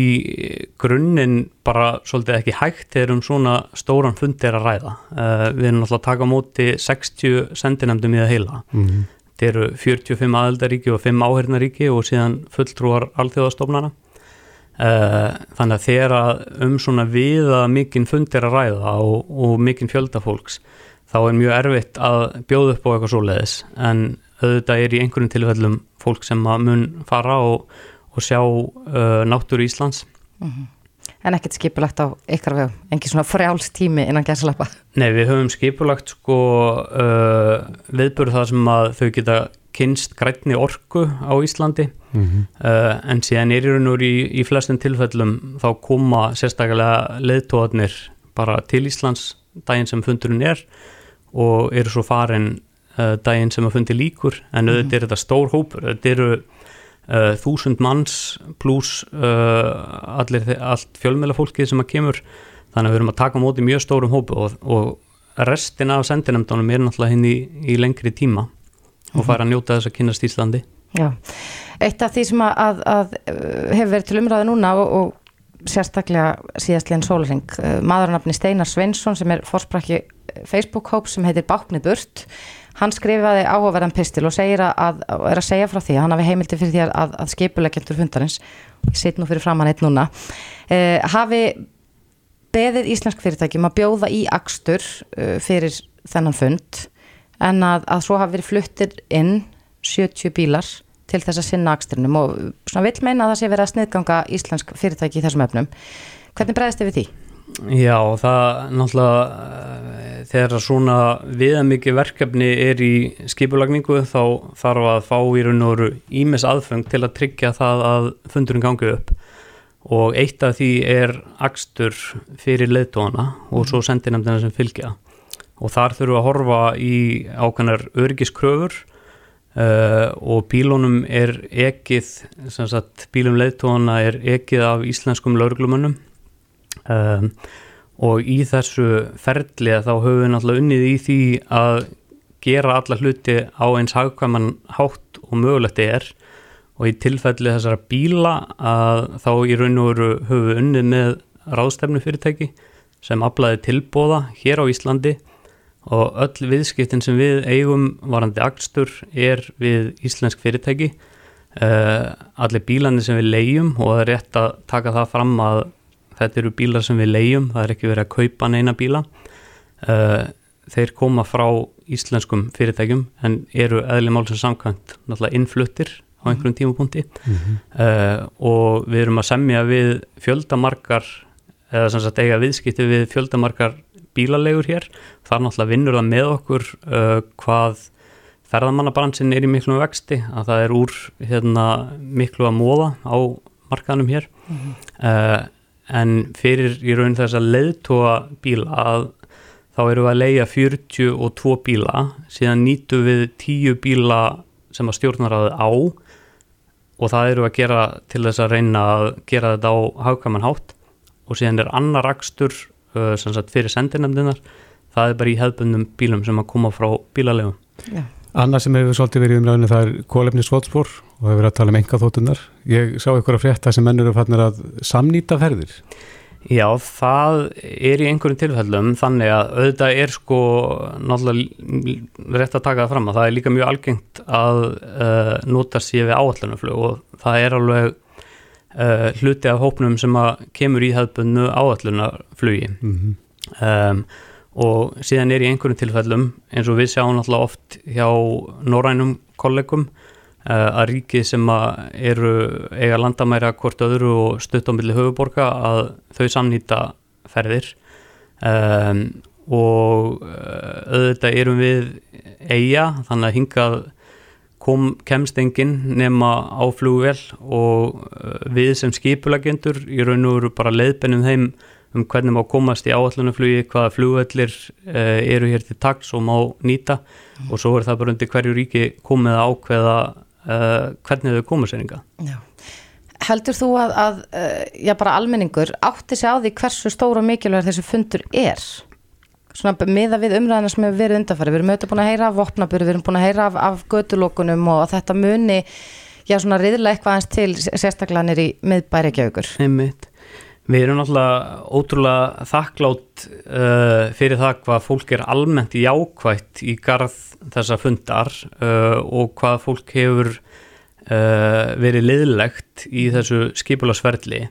grunninn bara svolítið ekki hægt þegar um svona stóran fund er að ræða. Uh, við erum náttúrulega að taka á móti 60 sendinemdum í það heila. Mm Þetta eru 45 aðeldaríki og 5 áhernaríki og síðan fulltrúar alþjóðastofnana. Uh, þannig að þegar um svona viða mikinn fund er að ræða og, og mikinn fjölda fólks þá er mjög erfitt að bjóða upp á eitthvað svoleiðis en auðvitað er í einhverjum tilfellum fólk sem að mun fara og, og sjá uh, náttúru Íslands En ekkert skipulagt á ykkar vegum, engin svona frjáls tími innan gæslappa. Nei, við höfum skipulagt sko uh, viðbörð það sem að þau geta kynst grænni orku á Íslandi -hmm. uh, en síðan er í raun og veru í, í flestum tilfellum þá koma sérstaklega leðtóðarnir bara til Íslands daginn sem fundurinn er og eru svo farin uh, daginn sem að fundi líkur en auðvitað er þetta stór hópur. Þetta eru uh, þúsund manns pluss uh, allir, þe- allt fjölmjöla fólkið sem að kemur. Þannig að við erum að taka móti mjög stórum hópu og, og restin af sendinemdunum er náttúrulega hinn í, í lengri tíma og fara að njóta þess að kynast Íslandi. Já, eitt af því sem að, að, að hefur verið til umræðu núna og, og sérstaklega síðastlegin sólring, maðurnafni Steinar Sveinsson sem er fórsprakki Facebook-hóp sem heitir Báknið Burt hann skrifaði áhugaverðan pistil og segir að, að, er að segja frá því að hann hafi heimildi fyrir því að, að skipuleggjendur fundarins ég sitt nú fyrir framann eitt núna uh, hafi beðið íslensk fyrirtækjum að bjóða í akstur uh, fyrir þennan fund en að, að svo hafi verið fluttir inn 70 bílar til þess að sinna akstrinum og svona vill meina að það sé verið að sniðganga íslensk fyrirtæki í þessum efnum. Hvernig bregðist þið við því? Já, það náttúrulega eh, þegar svona viðamikið verkefni er í skipulagningu þá þarf að fá í raun og veru ímis aðfeng til að tryggja það að fundurinn gangi upp. Og eitt af því er akstur fyrir leðtóana og svo sendinemdina sem fylgja. Og þar þurfum við að horfa í ákveðnar örgiskröfur uh, og bílunum er ekið, sem sagt bílum leðtóana er ekið af íslenskum lauruglumönnum um, og í þessu ferli þá höfum við náttúrulega unnið í því að gera alla hluti á eins hagkvæman hátt og mögulegt er. Og í tilfelli þessara bíla að þá í raun og veru höfum við unnið með ráðstefnu fyrirtæki sem aflaði tilbóða hér á Íslandi. Og öll viðskiptin sem við eigum varandi akstur er við íslensk fyrirtæki. Uh, allir bílandi sem við leiðum og það er rétt að taka það fram að þetta eru bílar sem við leiðum, það er ekki verið að kaupa neina bíla. Uh, þeir koma frá íslenskum fyrirtækjum en eru eðli málsins samkvæmt náttúrulega innfluttir á einhverjum tímapunkti. Mm -hmm. uh, og við erum að semja við fjöldamarkar eða sem sagt eiga viðskipti við fjöldamarkar bílalegur hér, það er náttúrulega vinnur það með okkur uh, hvað ferðamannabransin er í miklu vexti að það er úr hérna, miklu að móða á markaðanum hér. Mm -hmm. uh, en fyrir í raun þess að leiðtóa bíla að þá eru við að leiða 42 bíla. Síðan nýtu við 10 bíla sem að stjórnaraði á. Og það eru að gera til þess að reyna að gera þetta á hafkaman hátt. Og síðan er annar rakstur uh, fyrir sendinemdinar það er bara í hefðbundum bílum sem að koma frá bílalegum Já Annað sem hefur svolítið verið umræðinu það er kólefni skótspór og hefur verið að tala um enga þóttunar. Ég sá ykkur að frétta sem mennur eru fannir að samnýta ferðir. Já, það er í einhverjum tilfellum þannig að auðvitað er sko náttúrulega rétt að taka það fram að það er líka mjög algengt að uh, nota sér við áallunumflug og það er alveg uh, hluti af hópnum sem að kemur í hefðbunnu áallunaflugi. Mm -hmm. um, og síðan er í einhverjum tilfellum eins og við sjáum alltaf oft hjá norrænum kollegum uh, að ríki sem að eru eiga landamæra hvort öðru og stutt á milli höfuborga að þau samnýta ferðir. Um, og uh, auðvitað erum við eiga þannig að hingað kom, kemst enginn nema á flugvel og uh, við sem skipulagendur í raun og veru bara leiðbennum þeim um hvernig má komast í áallunaflugi, hvaða flugvellir uh, eru hér til taks og má nýta mm. og svo er það bara undir hverju ríki komið að ákveða uh, hvernig þau koma séringa. Já. Heldur þú að, að uh, já bara almenningur átti sig á því hversu stóra og mikilvæg þessi fundur er? Svona miða við umræðina sem hefur verið undanfæri, við erum auðvitað búin að heyra af vopnabur, við erum búin að heyra af, af gödulókunum og þetta muni, já svona riðla eitthvað eins til sérstaklega nýri miðbæri ekki aukur. Einmitt. Við erum náttúrulega ótrúlega þakklátt uh, fyrir það hvað fólk er almennt jákvægt í garð þessa fundar uh, og hvað fólk hefur uh, verið liðlegt í þessu skipulasverðli.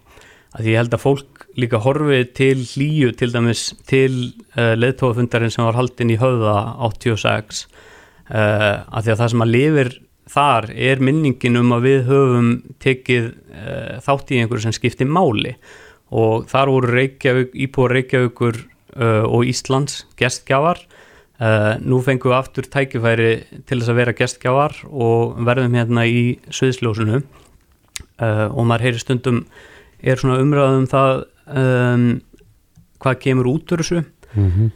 Því ég held að fólk líka horfið til hlýju til dæmis til uh, leðtófundarinn sem var haldinn í höfða 86 uh, að því að það sem að lifir þar er minningin um að við höfum tekið uh, þátt í einhverju sem skiptir máli og þar voru Reykjavík, Íbúar Reykjavíkur uh, og Íslands gestgjafar. Uh, nú fengum við aftur tækifæri til þess að vera gestgjafar og verðum hérna í Suðsljósunu uh, og maður heyri stundum er svona umræðum það um, hvað kemur út úr þessu. Mm -hmm.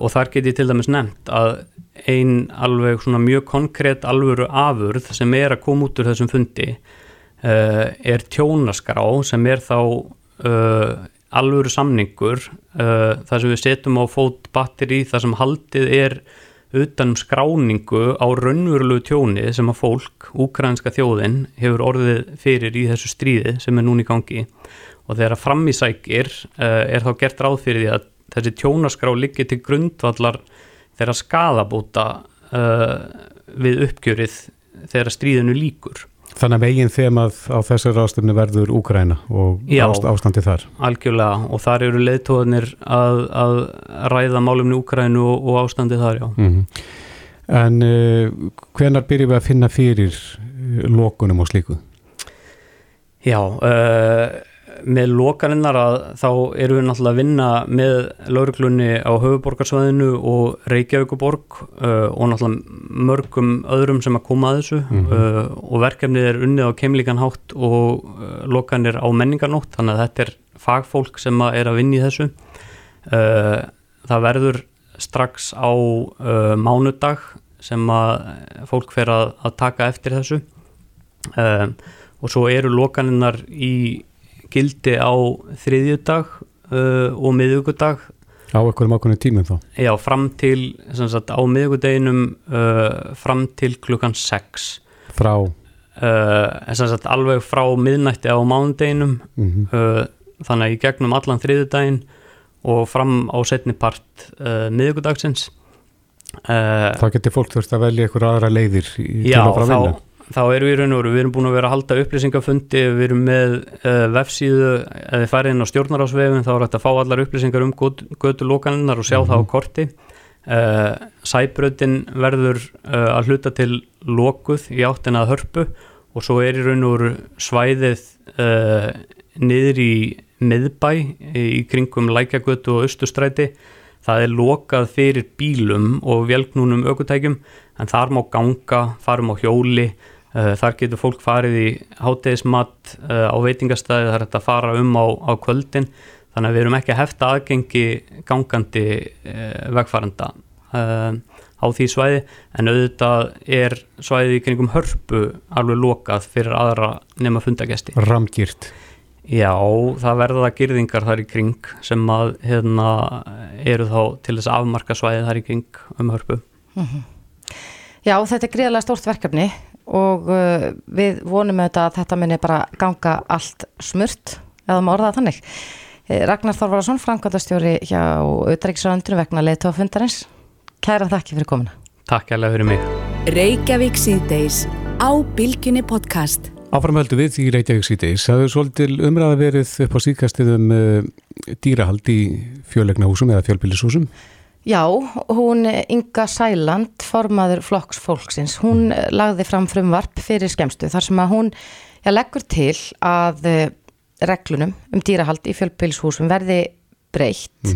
og þar get ég til dæmis nefnt að einn alveg svona mjög konkrétt alvöru afurð sem er að koma út úr þessum fundi uh, er tjónaskrá sem er þá uh, alvöru samningur uh, þar sem við setjum á fót batteri þar sem haldið er utanum skráningu á raunverulegu tjóni sem að fólk, úkrænska þjóðin hefur orðið fyrir í þessu stríði sem er núni í gangi. Og þegar að framísækir uh, er þá gert ráð fyrir því að þessi tjónaskrá liggi til grundvallar þegar skadabóta uh, við uppgjörið þegar stríðinu líkur Þannig að meginn þemað á þessar ástöfni verður Úkræna og Já, ást, ástandi þar. Algjörlega og þar eru leðtóðanir að, að ræða málumni Úkrænu og, og ástandi þar, já. Mm -hmm. En uh, hvenar byrjum við að finna fyrir uh, lokunum og slíku? Já, uh, með lokaninnar að þá erum við náttúrulega að vinna með lauruglunni á höfuborgarsvæðinu og Reykjavíkuborg uh, og náttúrulega mörgum öðrum sem að koma að þessu. Mhm. uh, og verkefnið er unnið á keimlíkan hátt og uh, lokanir á menningarnótt þannig að þetta er fagfólk sem að er að vinna í þessu. Uh, það verður strax á uh, mánudag sem að fólk fer að, að taka eftir þessu. Uh, og svo eru lokaninnar í gildi á þriðjudag uh, og miðugudag Á einhverjum ákveðinu tímum þá? já, fram til sem sagt, á miðugudeginum uh, fram til klukkan 6 Frá, uh, sem sagt, alveg frá miðnætti á mánudeginum mm uh, þannig að í gegnum allan þriðjudaginn og fram á setni part uh, miðugudagsins uh, þá getur fólk þurft að velja einhverja aðra leiðir í, til Já, að fara að vinna. Þá erum við í raun og veru, við erum búin að vera að halda upplýsingafundi, við erum með uh, vefsíðu, ef þið farið inn á stjórnarásvefin þá er þetta að fá allar upplýsingar um götu lokaninnar og sjá það á korti. Uh, Sæbröðin verður uh, að hluta til lokuð í áttina að hörpu og svo er í raun og veru svæðið niður í miðbæ í kringum lækjagötu og austustræti það er lokað fyrir bílum og velknúnum ökutækjum en þar má ganga, farum á hjóli þar getur fólk farið í hátegismat uh, á veitingastæði það er þetta að fara um á, á kvöldin. Þannig að við erum ekki að hefta aðgengi gangandi uh, vegfarenda á því svæði. En auðvitað er svæði í kringum hörpu alveg lokað fyrir aðra nema fundagesti Ramgýrt. Já, það verða girðingar þar í kring sem að hérna, eru þá til þess að afmarka svæðið þar í kring um hörpu. Já, þetta er gríðarlega stórt verkefni og uh, við vonum auðvitað að þetta muni bara ganga allt smurt, eða maður orðað þannig. Eh, Ragnar Þorvarason, framkvæmdastjóri hjá Utrækisraundinu vegna leðtófundarins. Kæra þakki fyrir komuna. Takk alveg fyrir mig. Reykjavík síðdeis á Bilginni podcast. Áframhöldu við í Reykjavík síðdeis. Það hefur svolítil umræða verið upp á síðkastið um uh, dýrahald í fjölegnahúsum eða fjölbýlishúsum. Já, hún Inga Sæland, formaður flokks fólksins, hún eh, lagði fram frumvarp fyrir skemstu þar sem að hún já, leggur til að eh, reglunum um dýrahald í fjölbýlishúsum verði breytt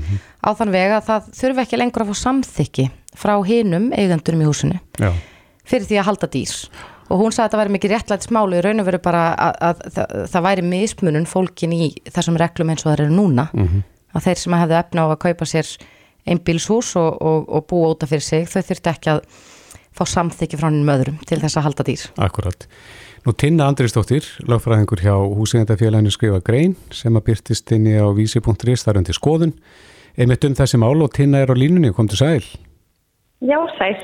á þann vega að það þurfi ekki lengur að fá samþykki frá hinum eigandunum í húsinu Já. fyrir því að halda dýr. Og hún sagði að þetta væri mikið réttlætt smálu í raun og veru bara að, að, það, það væri mismunun fólkin í þessum reglum eins og það eru núna. Að þeir sem hefðu efna á að kaupa sér einbílshús og, og, og búa útaf fyrir sig þau þurfti ekki að fá samþykki frá hennum öðrum til þess að halda dýr Akkurat. Nú Tinna Andrisdóttir, lagfræðingur hjá húsingandafélaginu skrifa grein sem að byrtist inn í á vísi.is þar undir skoðun. Einmitt um þessi mál og Tinna er á línunni, kom til sæl. Já, sæl.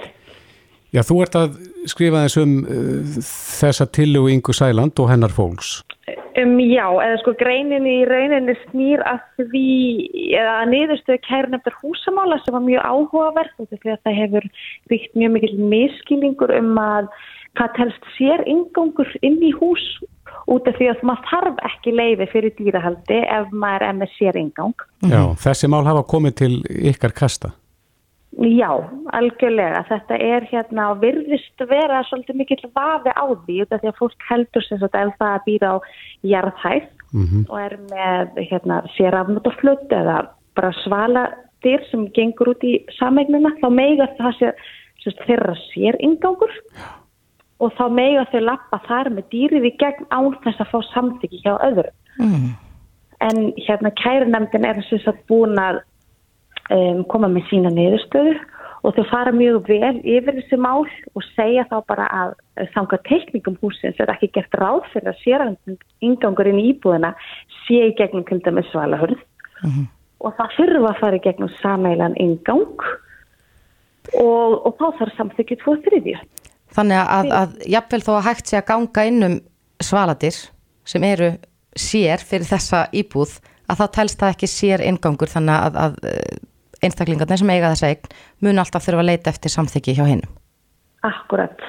Já, þú ert að skrifa þess um uh, þessa tillugu Ingu Sæland og hennar fólks. Um, já, eða sko greinin í rauninni snýr að því, eða að niðurstöðu kærnefndar húsamála sem var mjög af því að það hefur ríkt mjög mikil miskilningur um að hvað telst sér ingangur inn í hús út af því að maður þarf ekki leiði fyrir dýrahaldi ef maður er með sér ingang. Já, þessi mál hafa komið til ykkar kasta. Já, algjörlega. Þetta er hérna og virðist vera svolítið mikill vafi á því út af því að fólk heldur sem sagt ef það býr á jarðhæð Mm og er með hérna, sérafnótaflutt eða bara svaladyr sem gengur út í samegnina þá meiga það sé, sem sagt, þeirra sér ingangur og þá meiga þau lappa þar með dýrið í gegn án þess að fá samþyggi hjá öðrum. mm. En hérna kærunemdin er þess að búin að um, koma með sína niðurstöðu og þau fara mjög vel yfir þessi mál og segja þá bara að þanga teknikum húsins er ekki gert ráð fyrir að sér ingangur inn í íbúðina sé í gegnum til dæmis svalahörð og það þurfa að fara í gegnum sameilan ingang og, og þá þarf samþykju tvo þriðju. Þannig að, að jafnvel þó að hægt sé að ganga inn um svaladir sem eru sér fyrir þessa íbúð að þá telst það ekki sér ingangur þannig að, að einstaklingarnir sem eiga þessa eign mun alltaf þurfa að leita eftir samþykki hjá hinnum. Akkurat.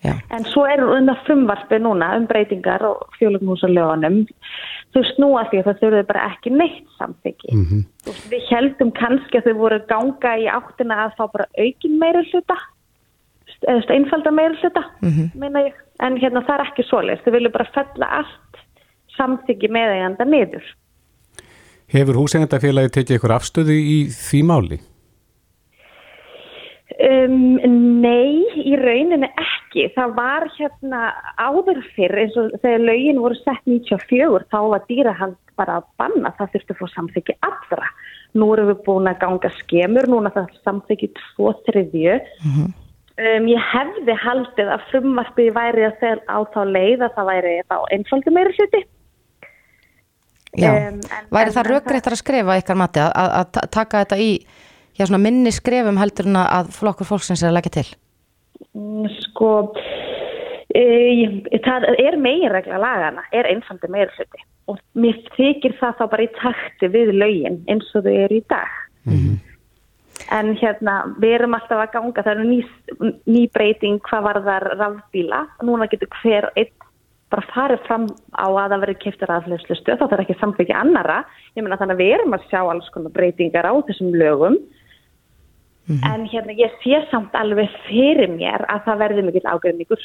Já. En svo er unna frumvarfi núna um breytingar og fjólugnúsalögunum. Þau snúa því að það þurfið bara ekki neitt samþykki. Mhm. Þú veist, Við heldum kannski að þau voru ganga í áttina að fá bara aukin meira hluta eða einfalda meira hluta, meina ég. En hérna það er ekki svoleiðis, þau vilja bara fella allt samþyggi meðeiganda niður. Hefur húsengandafélagi tekið ykkur afstöðu í því máli? Um, nei, í rauninni ekki. Það var hérna áður fyrr eins og þegar lögin voru sett 94 þá var dýrahald bara að banna það þurfti að fá samþyggi allra. Nú erum við búin að ganga skemur, núna það samþyggi tvo þriðju. Um, ég hefði haldið að frumvarpið væri að þegar á þá leið að það væri þá einfaldi meira hluti. Um, væri það rökréttar að skrifa ykkar mati að, að, að ta- taka þetta í já, svona minni skrefum heldur en að flokkur fólksins er að leggja til? Mm, Sko, e, það er meginregla lagana, er einfaldi meira hluti og mér þykir það þá bara í takti við lögin eins og þau eru í dag. En hérna, við erum alltaf að ganga, það eru ný, ný breyting hvað var þar rafbíla, núna getur hver einn bara farið fram á að það verið keftir aðflöðslustu, þá þarf ekki samfengi annara, ég meina þannig að við erum að sjá alls konar breytingar á þessum lögum, en hérna ég sé samt alveg fyrir mér að það verði mikill ágreiningur.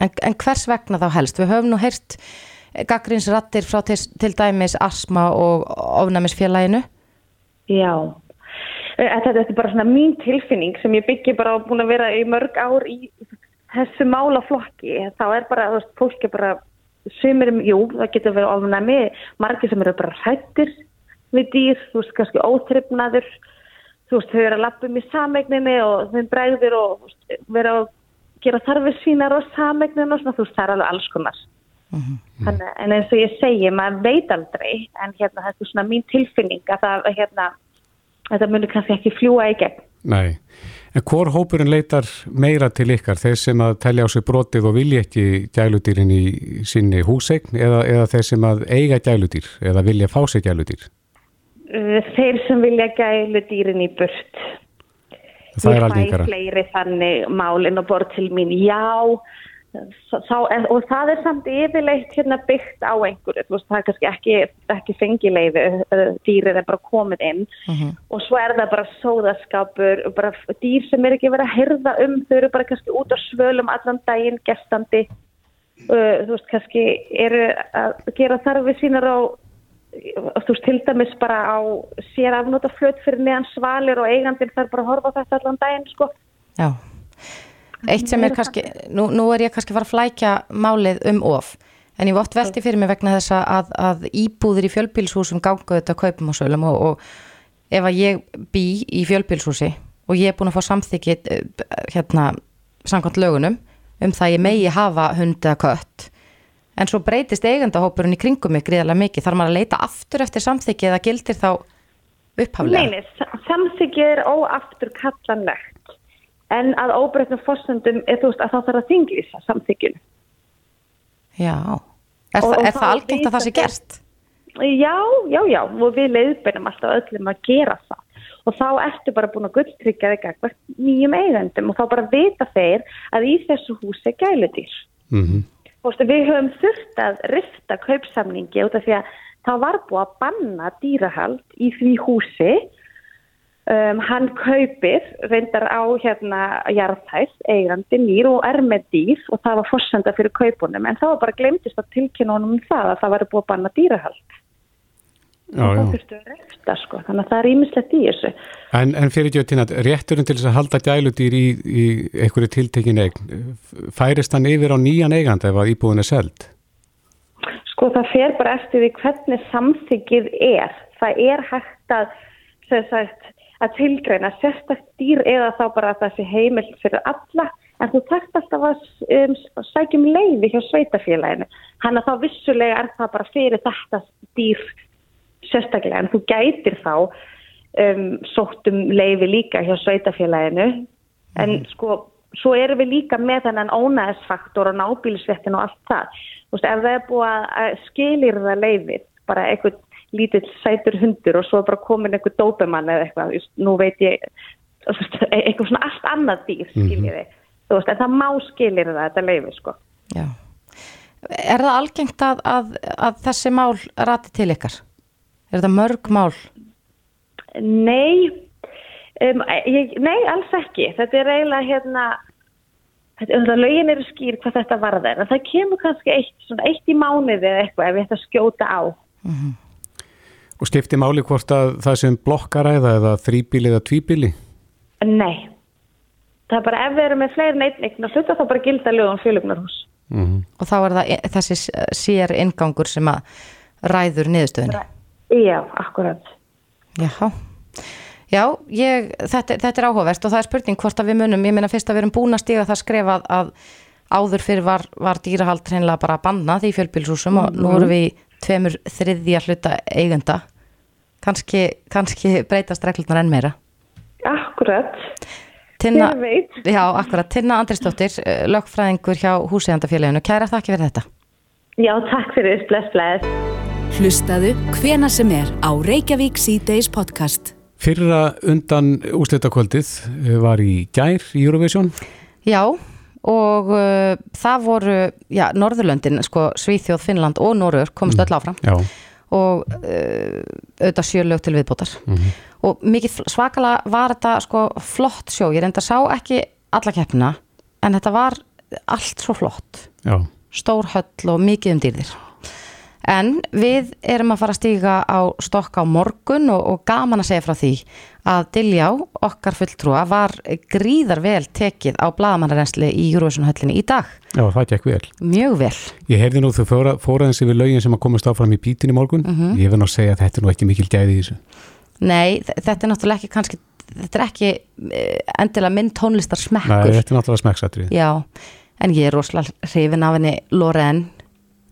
En, en hvers vegna þá helst? Við höfum nú heyrt gaggrinsrattir frá til, til dæmis Asma og ofnæmisfélaginu. Já, þetta, þetta er bara svona mín tilfinning sem ég byggi bara á búin að vera í mörg ár í þessu málaflokki. Þá er bara, þú veist, fólk er bara, sumir, jú, það getur verið ofnæmi, margir sem eru bara hrættir við dýr, þú veist, kannski óþryfnaður, þú veist, þau eru að lappum í samegninni og þeim bregður og vera að gera þarfir sínar og samegninu og svona, þú veist, það er alveg alls konar. Þannig, en eins og ég segi, maður veit aldrei, en hérna þetta er svona mín tilfinning að það, hérna, þetta munir kannski ekki fljúa í gegn. Nei. En hvor hópurinn leitar meira til ykkar? Þeir sem að telja á sig brotið og vilja ekki gæludýrin í sinni húsegn eða, eða þeir sem að eiga gæludýr eða vilja fá sig gæludýr? Uh, Þeir sem vilja gælu dýrin í burt. Það er Ég algengara. fæ fleiri þannig mál inn á borð til mín, já, þá, og það er samt yfirleitt hérna byggt á einhverju, veist, það er kannski ekki, ekki fengileifi, dýrið er bara komið inn og svo er það bara sóðaskapur, bara dýr sem er ekki verið að herða um, þau eru bara kannski út á svölum allan daginn, gestandi, uh, þú veist, kannski eru að gera þarfi sínar á, þú veist, til dæmis bara á sér afnóta flöt fyrir neðan svalir og eigandinn þarf bara að horfa þetta allan daginn, sko. Já. Eitt sem er kannski, nú, nú er ég kannski að fara að flækja málið um of, en ég vott velti fyrir mig vegna þess að, að íbúðir í fjölbílshúsum ganga þetta kaupum og sölum og, og ef að ég bý í fjölbílshúsi og ég er búin að fá samþykki eh, hérna samkvæmt lögunum um það að ég megi hafa hund eða kött. En svo breytist eigandahópurinn í kringum mig gríðarlega mikið, þarf maður að leita aftur eftir samþykki eða gildir þá upphaflega? Nei, nei, samþykki er óaftur kallanlegt en að óbreytnum fórsöndum er þú veist að það þarf að þinglýsa samþykkinu. Já, er, Og- það, og er það þá algengt að það sé gert? Já, já, já, og við leiðbeinum alltaf öllum að gera það. Og þá ertu bara búin að gulltryggja þig gegn nýjum eigendum og þá bara vita þeir að í þessu húsi er gæludýr. Mm Þú veist, við höfum þurft að rifta kaupsamningi út af því að það var búið að banna dýrahald í því húsi. Um, hann kaupir reyndar á hérna jarðhæð, eigandi nýr og er með dýr og það var forsenda fyrir kaupunum en þá var bara glemtist að tilkynna honum um það að það var búið að banna dýrahald. Já, og það þurftu að reyfta sko, þannig að það er ímislegt í þessu. En, en fyrir Jötina, rétturinn til þess að halda gæludýr í, í einhverju tiltekin eign, færist hann yfir á nýjan eigand ef að íbúðin er seld? Sko það fer bara eftir því hvernig samþyggið er. Það er hægt að, að tilgreina sérstakt dýr eða þá bara að það sé heimild fyrir alla en þú þarft alltaf að um, sækjum leiði hjá sveitafélaginu. Hann að þá vissulega er það bara fyrir þetta dýr sérstaklega en þú gætir þá um, sótt um leiði líka hjá sveitafélaginu en sko svo erum við líka með þennan ónæðisfaktor og nábílisvettin og allt það. Veist, ef það er búið að skilir það leiðið, bara eitthvað lítill sætur hundur og svo bara komin eitthvað dópumann eða eitthvað, nú veit ég, e- eitthvað svona allt annað dýr, skiljið þið. Þú veist, en það má skilir það þetta leiði, sko. Já. Er það algengt að, að, að þessi mál rati til ykkar? Er þetta mörg mál? Nei, um, ég, nei, alls ekki. Þetta er eiginlega hérna, lögin eru skýr hvað þetta varðar en það kemur kannski eitt, eitt í mánuði eða eitthvað ef við ætta að skjóta á Og skipti máli hvort að það sem blokkaræða eða þrýbíli eða tvíbíli? Nei. Það er bara ef við erum með fleiri en einn eign og hluta þá bara gilda lögum fjölugnarhús Mm og þá er það þessi sér ingangur sem að ræður niðurstöðunni? Já, akkurat. Já, Já ég, þetta, þetta er áhugavert og það er spurning hvort að við munum, ég meina fyrst að við erum búin að stiga það skrefað að áður fyrir var, var dýrahald hreinlega bara bannað í fjölbílshúsum og nú erum við tveimur þriðja hluta eigenda kannski, kannski breytast reglurnar enn meira. Akkurat, Tinna, Hver veit? já, akkurat, Tinna Andrisdóttir eh, lögfræðingur hjá húsegandafélaginu kæra þakki fyrir þetta. Já takk fyrir, bless bless. Hlustaðu hvena sem er á Reykjavík C-Days podcast. Fyrra undan úslitakvöldið var í gær í Eurovision. Já, og uh, það voru, já, Norðurlöndin, sko, Svíþjóð, Finnland og Norður komist öll áfram. Já, og uh, auðvitað sjölög til viðbótar. Og mikið svakalega var þetta sko flott sjó, ég reynda sá ekki alla keppina, en þetta var allt svo flott, já. stór höll og mikið um dýrðir en við erum að fara að stíga á stokk á morgun og, og gaman að segja frá því að Diljá, okkar fulltrúa, var gríðar vel tekið á blaðamannarensli í Eurovision höllinni í dag, Já, það gekk vel. mjög vel Ég heyrði nú þau fóra, fóraðins yfir lögin sem að komast áfram í bítin í morgun. Ég verð nú að segja að þetta er nú ekki mikil gæði í þessu. Nei, þetta er náttúrulega ekki kannski, þetta er ekki eh, endilega minn tónlistar Nei, smekkur. þetta er náttúrulega smekksatrið. Já, en ég er rosalega hrifin af henni Loren.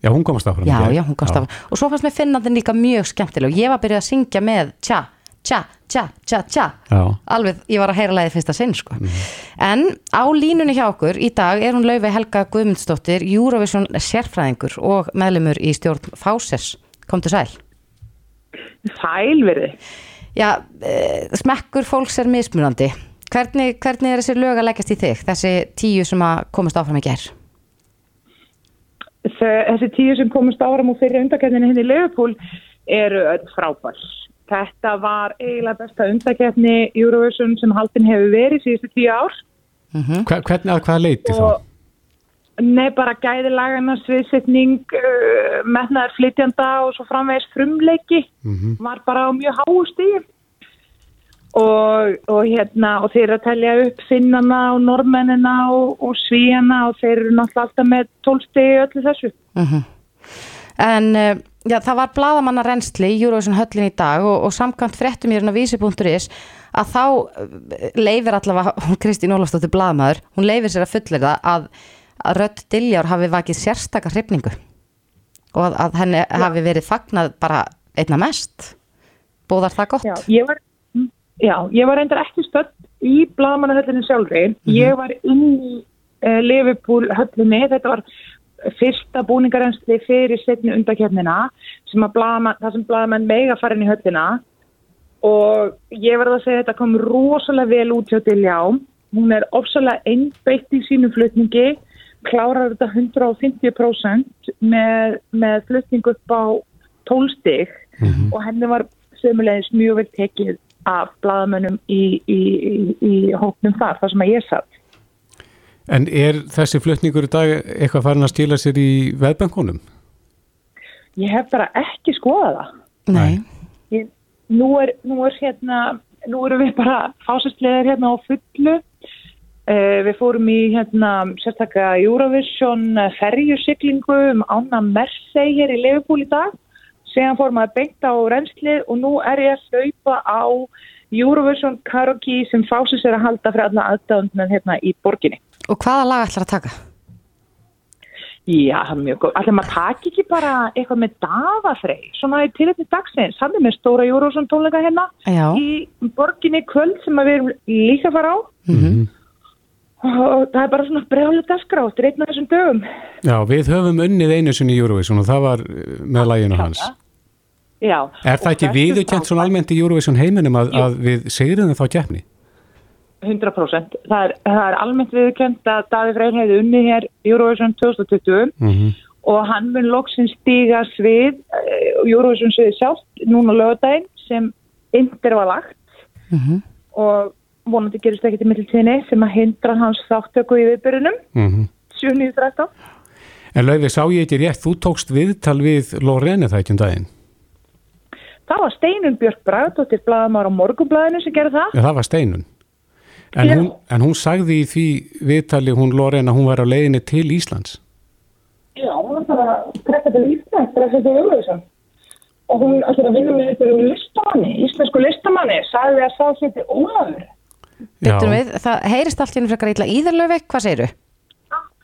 Já, hún komast áfram. Já, já, hún komst af. Og svo fannst mér finnandinn líka mjög skemmtileg. Ég var byrjuð að syngja með tja, tja, tja, tja, tja. Já. Alveg, ég var að heyra lagið fyrsta sinn, sko. En á línunni hjá okkur í dag er hún Laufey Helga Guðmundsdóttir, Eurovision sérfræðingur og meðlumur í stjórn Fáses. Komdu sæl. Sæl verið. Já, eh, smekkur fólks er mismunandi. Hvernig, hvernig er þessi lög að leggjast í þig, þessi tíu sem að komast áfram í gerð? Þessi tíu sem komast áram og fyrir undakefninu henni í Leopold eru frábær. Þetta var eiginlega besta undakefni Eurovision sem haldin hefur verið síðustu tíu ár. Hver, hvernig að hvaða leiti þá? Nei, bara gæði lagana, sviðsetning, uh, metnaðar flytjanda og svo framvegis frumleiki var bara á mjög háu stíðum. Og, og hérna, og þeir að telja upp finnana og normennina og, og svíjana og þeir eru náttúrulega alltaf með tólstegi öllu þessu. En uh, já, það var bladamanna reynsli í Eurovision höllin í dag og, og samkvæmt fréttum ég hérna vísi.is að þá uh, leifir allavega, Kristín Ólafsdóttir bladamaður, hún leifir sér að fullir það að, að Rödd Diljár hafi vakið sérstakar hrifningu og að, að henni hafi verið fagnað bara einna mest. Bóðar það gott? Já, ég var, já, ég var reyndar ekki stödd í blaðmannahöllinni sjálfri. Ég var inn í uh, Liverpool höllinni. Þetta var fyrsta búningarensli fyrir setni undakefnina sem að blaðamann, það sem blaðamann mega farin í höllina og ég verði að segja að þetta kom rosalega vel út hjá Diljá. Hún er ofsalega einbeitt í sínu flutningi, klárar þetta 150% með, með flutning upp á tólstig og henni var sömulegis mjög vel tekið af blaðamönnum í, í, í, í hóknum þar, þar sem að ég satt. En er þessi flutningur í dag eitthvað farin að stíla sér í veðbankunum? Ég hef bara ekki skoðað það. Nei. Ég, nú, er, nú er hérna, nú erum við bara fásastlegar hérna á fullu. Uh, við fórum í hérna sérstakka Eurovision ferjusiklingu um ána Mersey hér í Leifupúl í dag. Síðan fórum að beint á renslið og nú er ég að hlaupa á Eurovision karaoke sem fásist er að halda fyrir alla aðdáðunum hérna í borginni. Og hvaða lag ætlar að taka? Já, það er mjög góð. Ætlum að taka ekki bara eitthvað með dagafrey, svona í tilhætni dagsins. Hann er með stóra Eurovision tónleika hérna Já. í borginni kvöld sem að við erum líka að fara á. Mhm. Og það er bara svona brjálega dagskrá, þetta er einn af þessum dögum. Já, við höfum unnið einu sinni í Eurovision og það var eh, með læginu hans. Já. Er það ekki hversu viðurkent svona almennt í Eurovision heiminum að, að við segriðum þá keppni? 100%. Það er, það er almennt viðkjönd að Davíð Freyr hefði unnið hér Eurovision 2020 Mm og hann mun loksins stíga svið uh, Eurovision sviði sjálft núna lögadaginn sem yndir var lagt og vonandi gerist ekkert í mittiltíðinni sem að hindra hans þáttöku í viðbyrjunum Mm 7.13 En Laufi, sá ég ekki rétt, þú tókst viðtal við Lorene það ekki um daginn. Það var Steinun Björk Bragadóttir blaðamár á morgunblæðinu sem gerði það. Já, það var steinun. En hún, en hún sagði í því viðtali hún Lorene að hún var á leiðinni til Íslands. Já, hún ætlar að trekka til Íslands til að setja Eurovision og hún ætlar að vinna með einhverjum listamanni, íslensku listamanni sagði að sá hétti Ólafur Byttum við, það heyrist allt í henni frekar illa. Íðarlöfi, hvað segiru?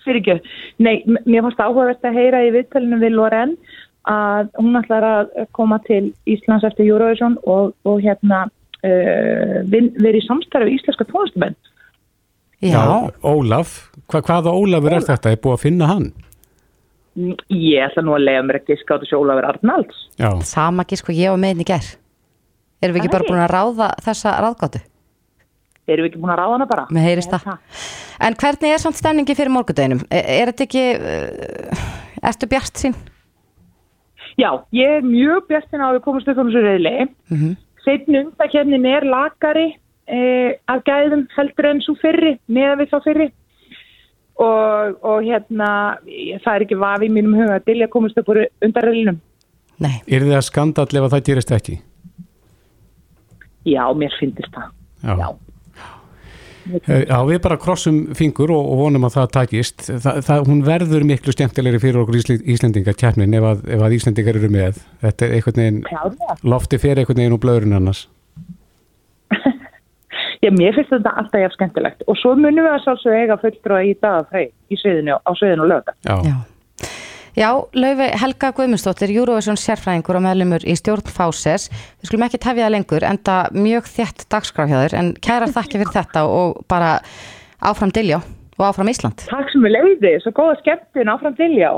fyrir ekki, nei, mér fannst áhugavert að heyra í viðtalinu við Loren að hún ætlar að koma til Íslands eftir Eurovision og, og hérna uh, verið í samstarfi við íslenska tónlistumenn Ólaf, hva, hvaða Ólafur er þetta? Er búið að finna hann? Ég ætla nú að lega mér ekki skáta sér Ólafur Arnalds Já. Sama ekki sko ég og meðin í ger Erum við ekki bara búin að ráða þessa ráðgátu? Erum við ekki búin að ráða hana bara? Mér heyrist það. En hvernig er samt stemningi fyrir morgudeginum? Er, er þetta ekki, uh, ertu bjart sín? Já, ég er mjög bjartin á að við komumst upp á þessu reyðli. Mm -hmm. Setni undakefnin er lakari eh, af gæðum heldur en svo fyrri, meða við þá fyrri. Og, og hérna, ég- það er ekki vafi í mínum huga að Dilja komast upp úr undarröðlinum. Nei. Er þið að skandall ef að það gerist ekki? Já, mér finnst það. Já. Eh, Já, við bara krossum fingur og, og vonum að það takist. Þa, það, hún verður miklu skemmtilegri fyrir okkur Íslendinga kjarnin ef að, ef að Íslendingar eru með. Þetta er einhvern veginn, Klárlega. lofti fyrir einhvern veginn úr blöðurinn annars. Já, mér finnst þetta alltaf jafn skemmtilegt. Og svo munum við að sjálfsög eiga fulltrúa í dagafrei í sviðinu á sviðinu og lögða. Já. Já. Laufi Helga Guðmundsdóttir, Eurovision sérfræðingur og meðlumur í stjórn Fáses. Við skulum ekki tefja það lengur, enda mjög hjá þér, en kærar þakki fyrir þetta og bara áfram Diljá og áfram Ísland. Takk sem við leiði, svo góða skemmtun áfram Dilja.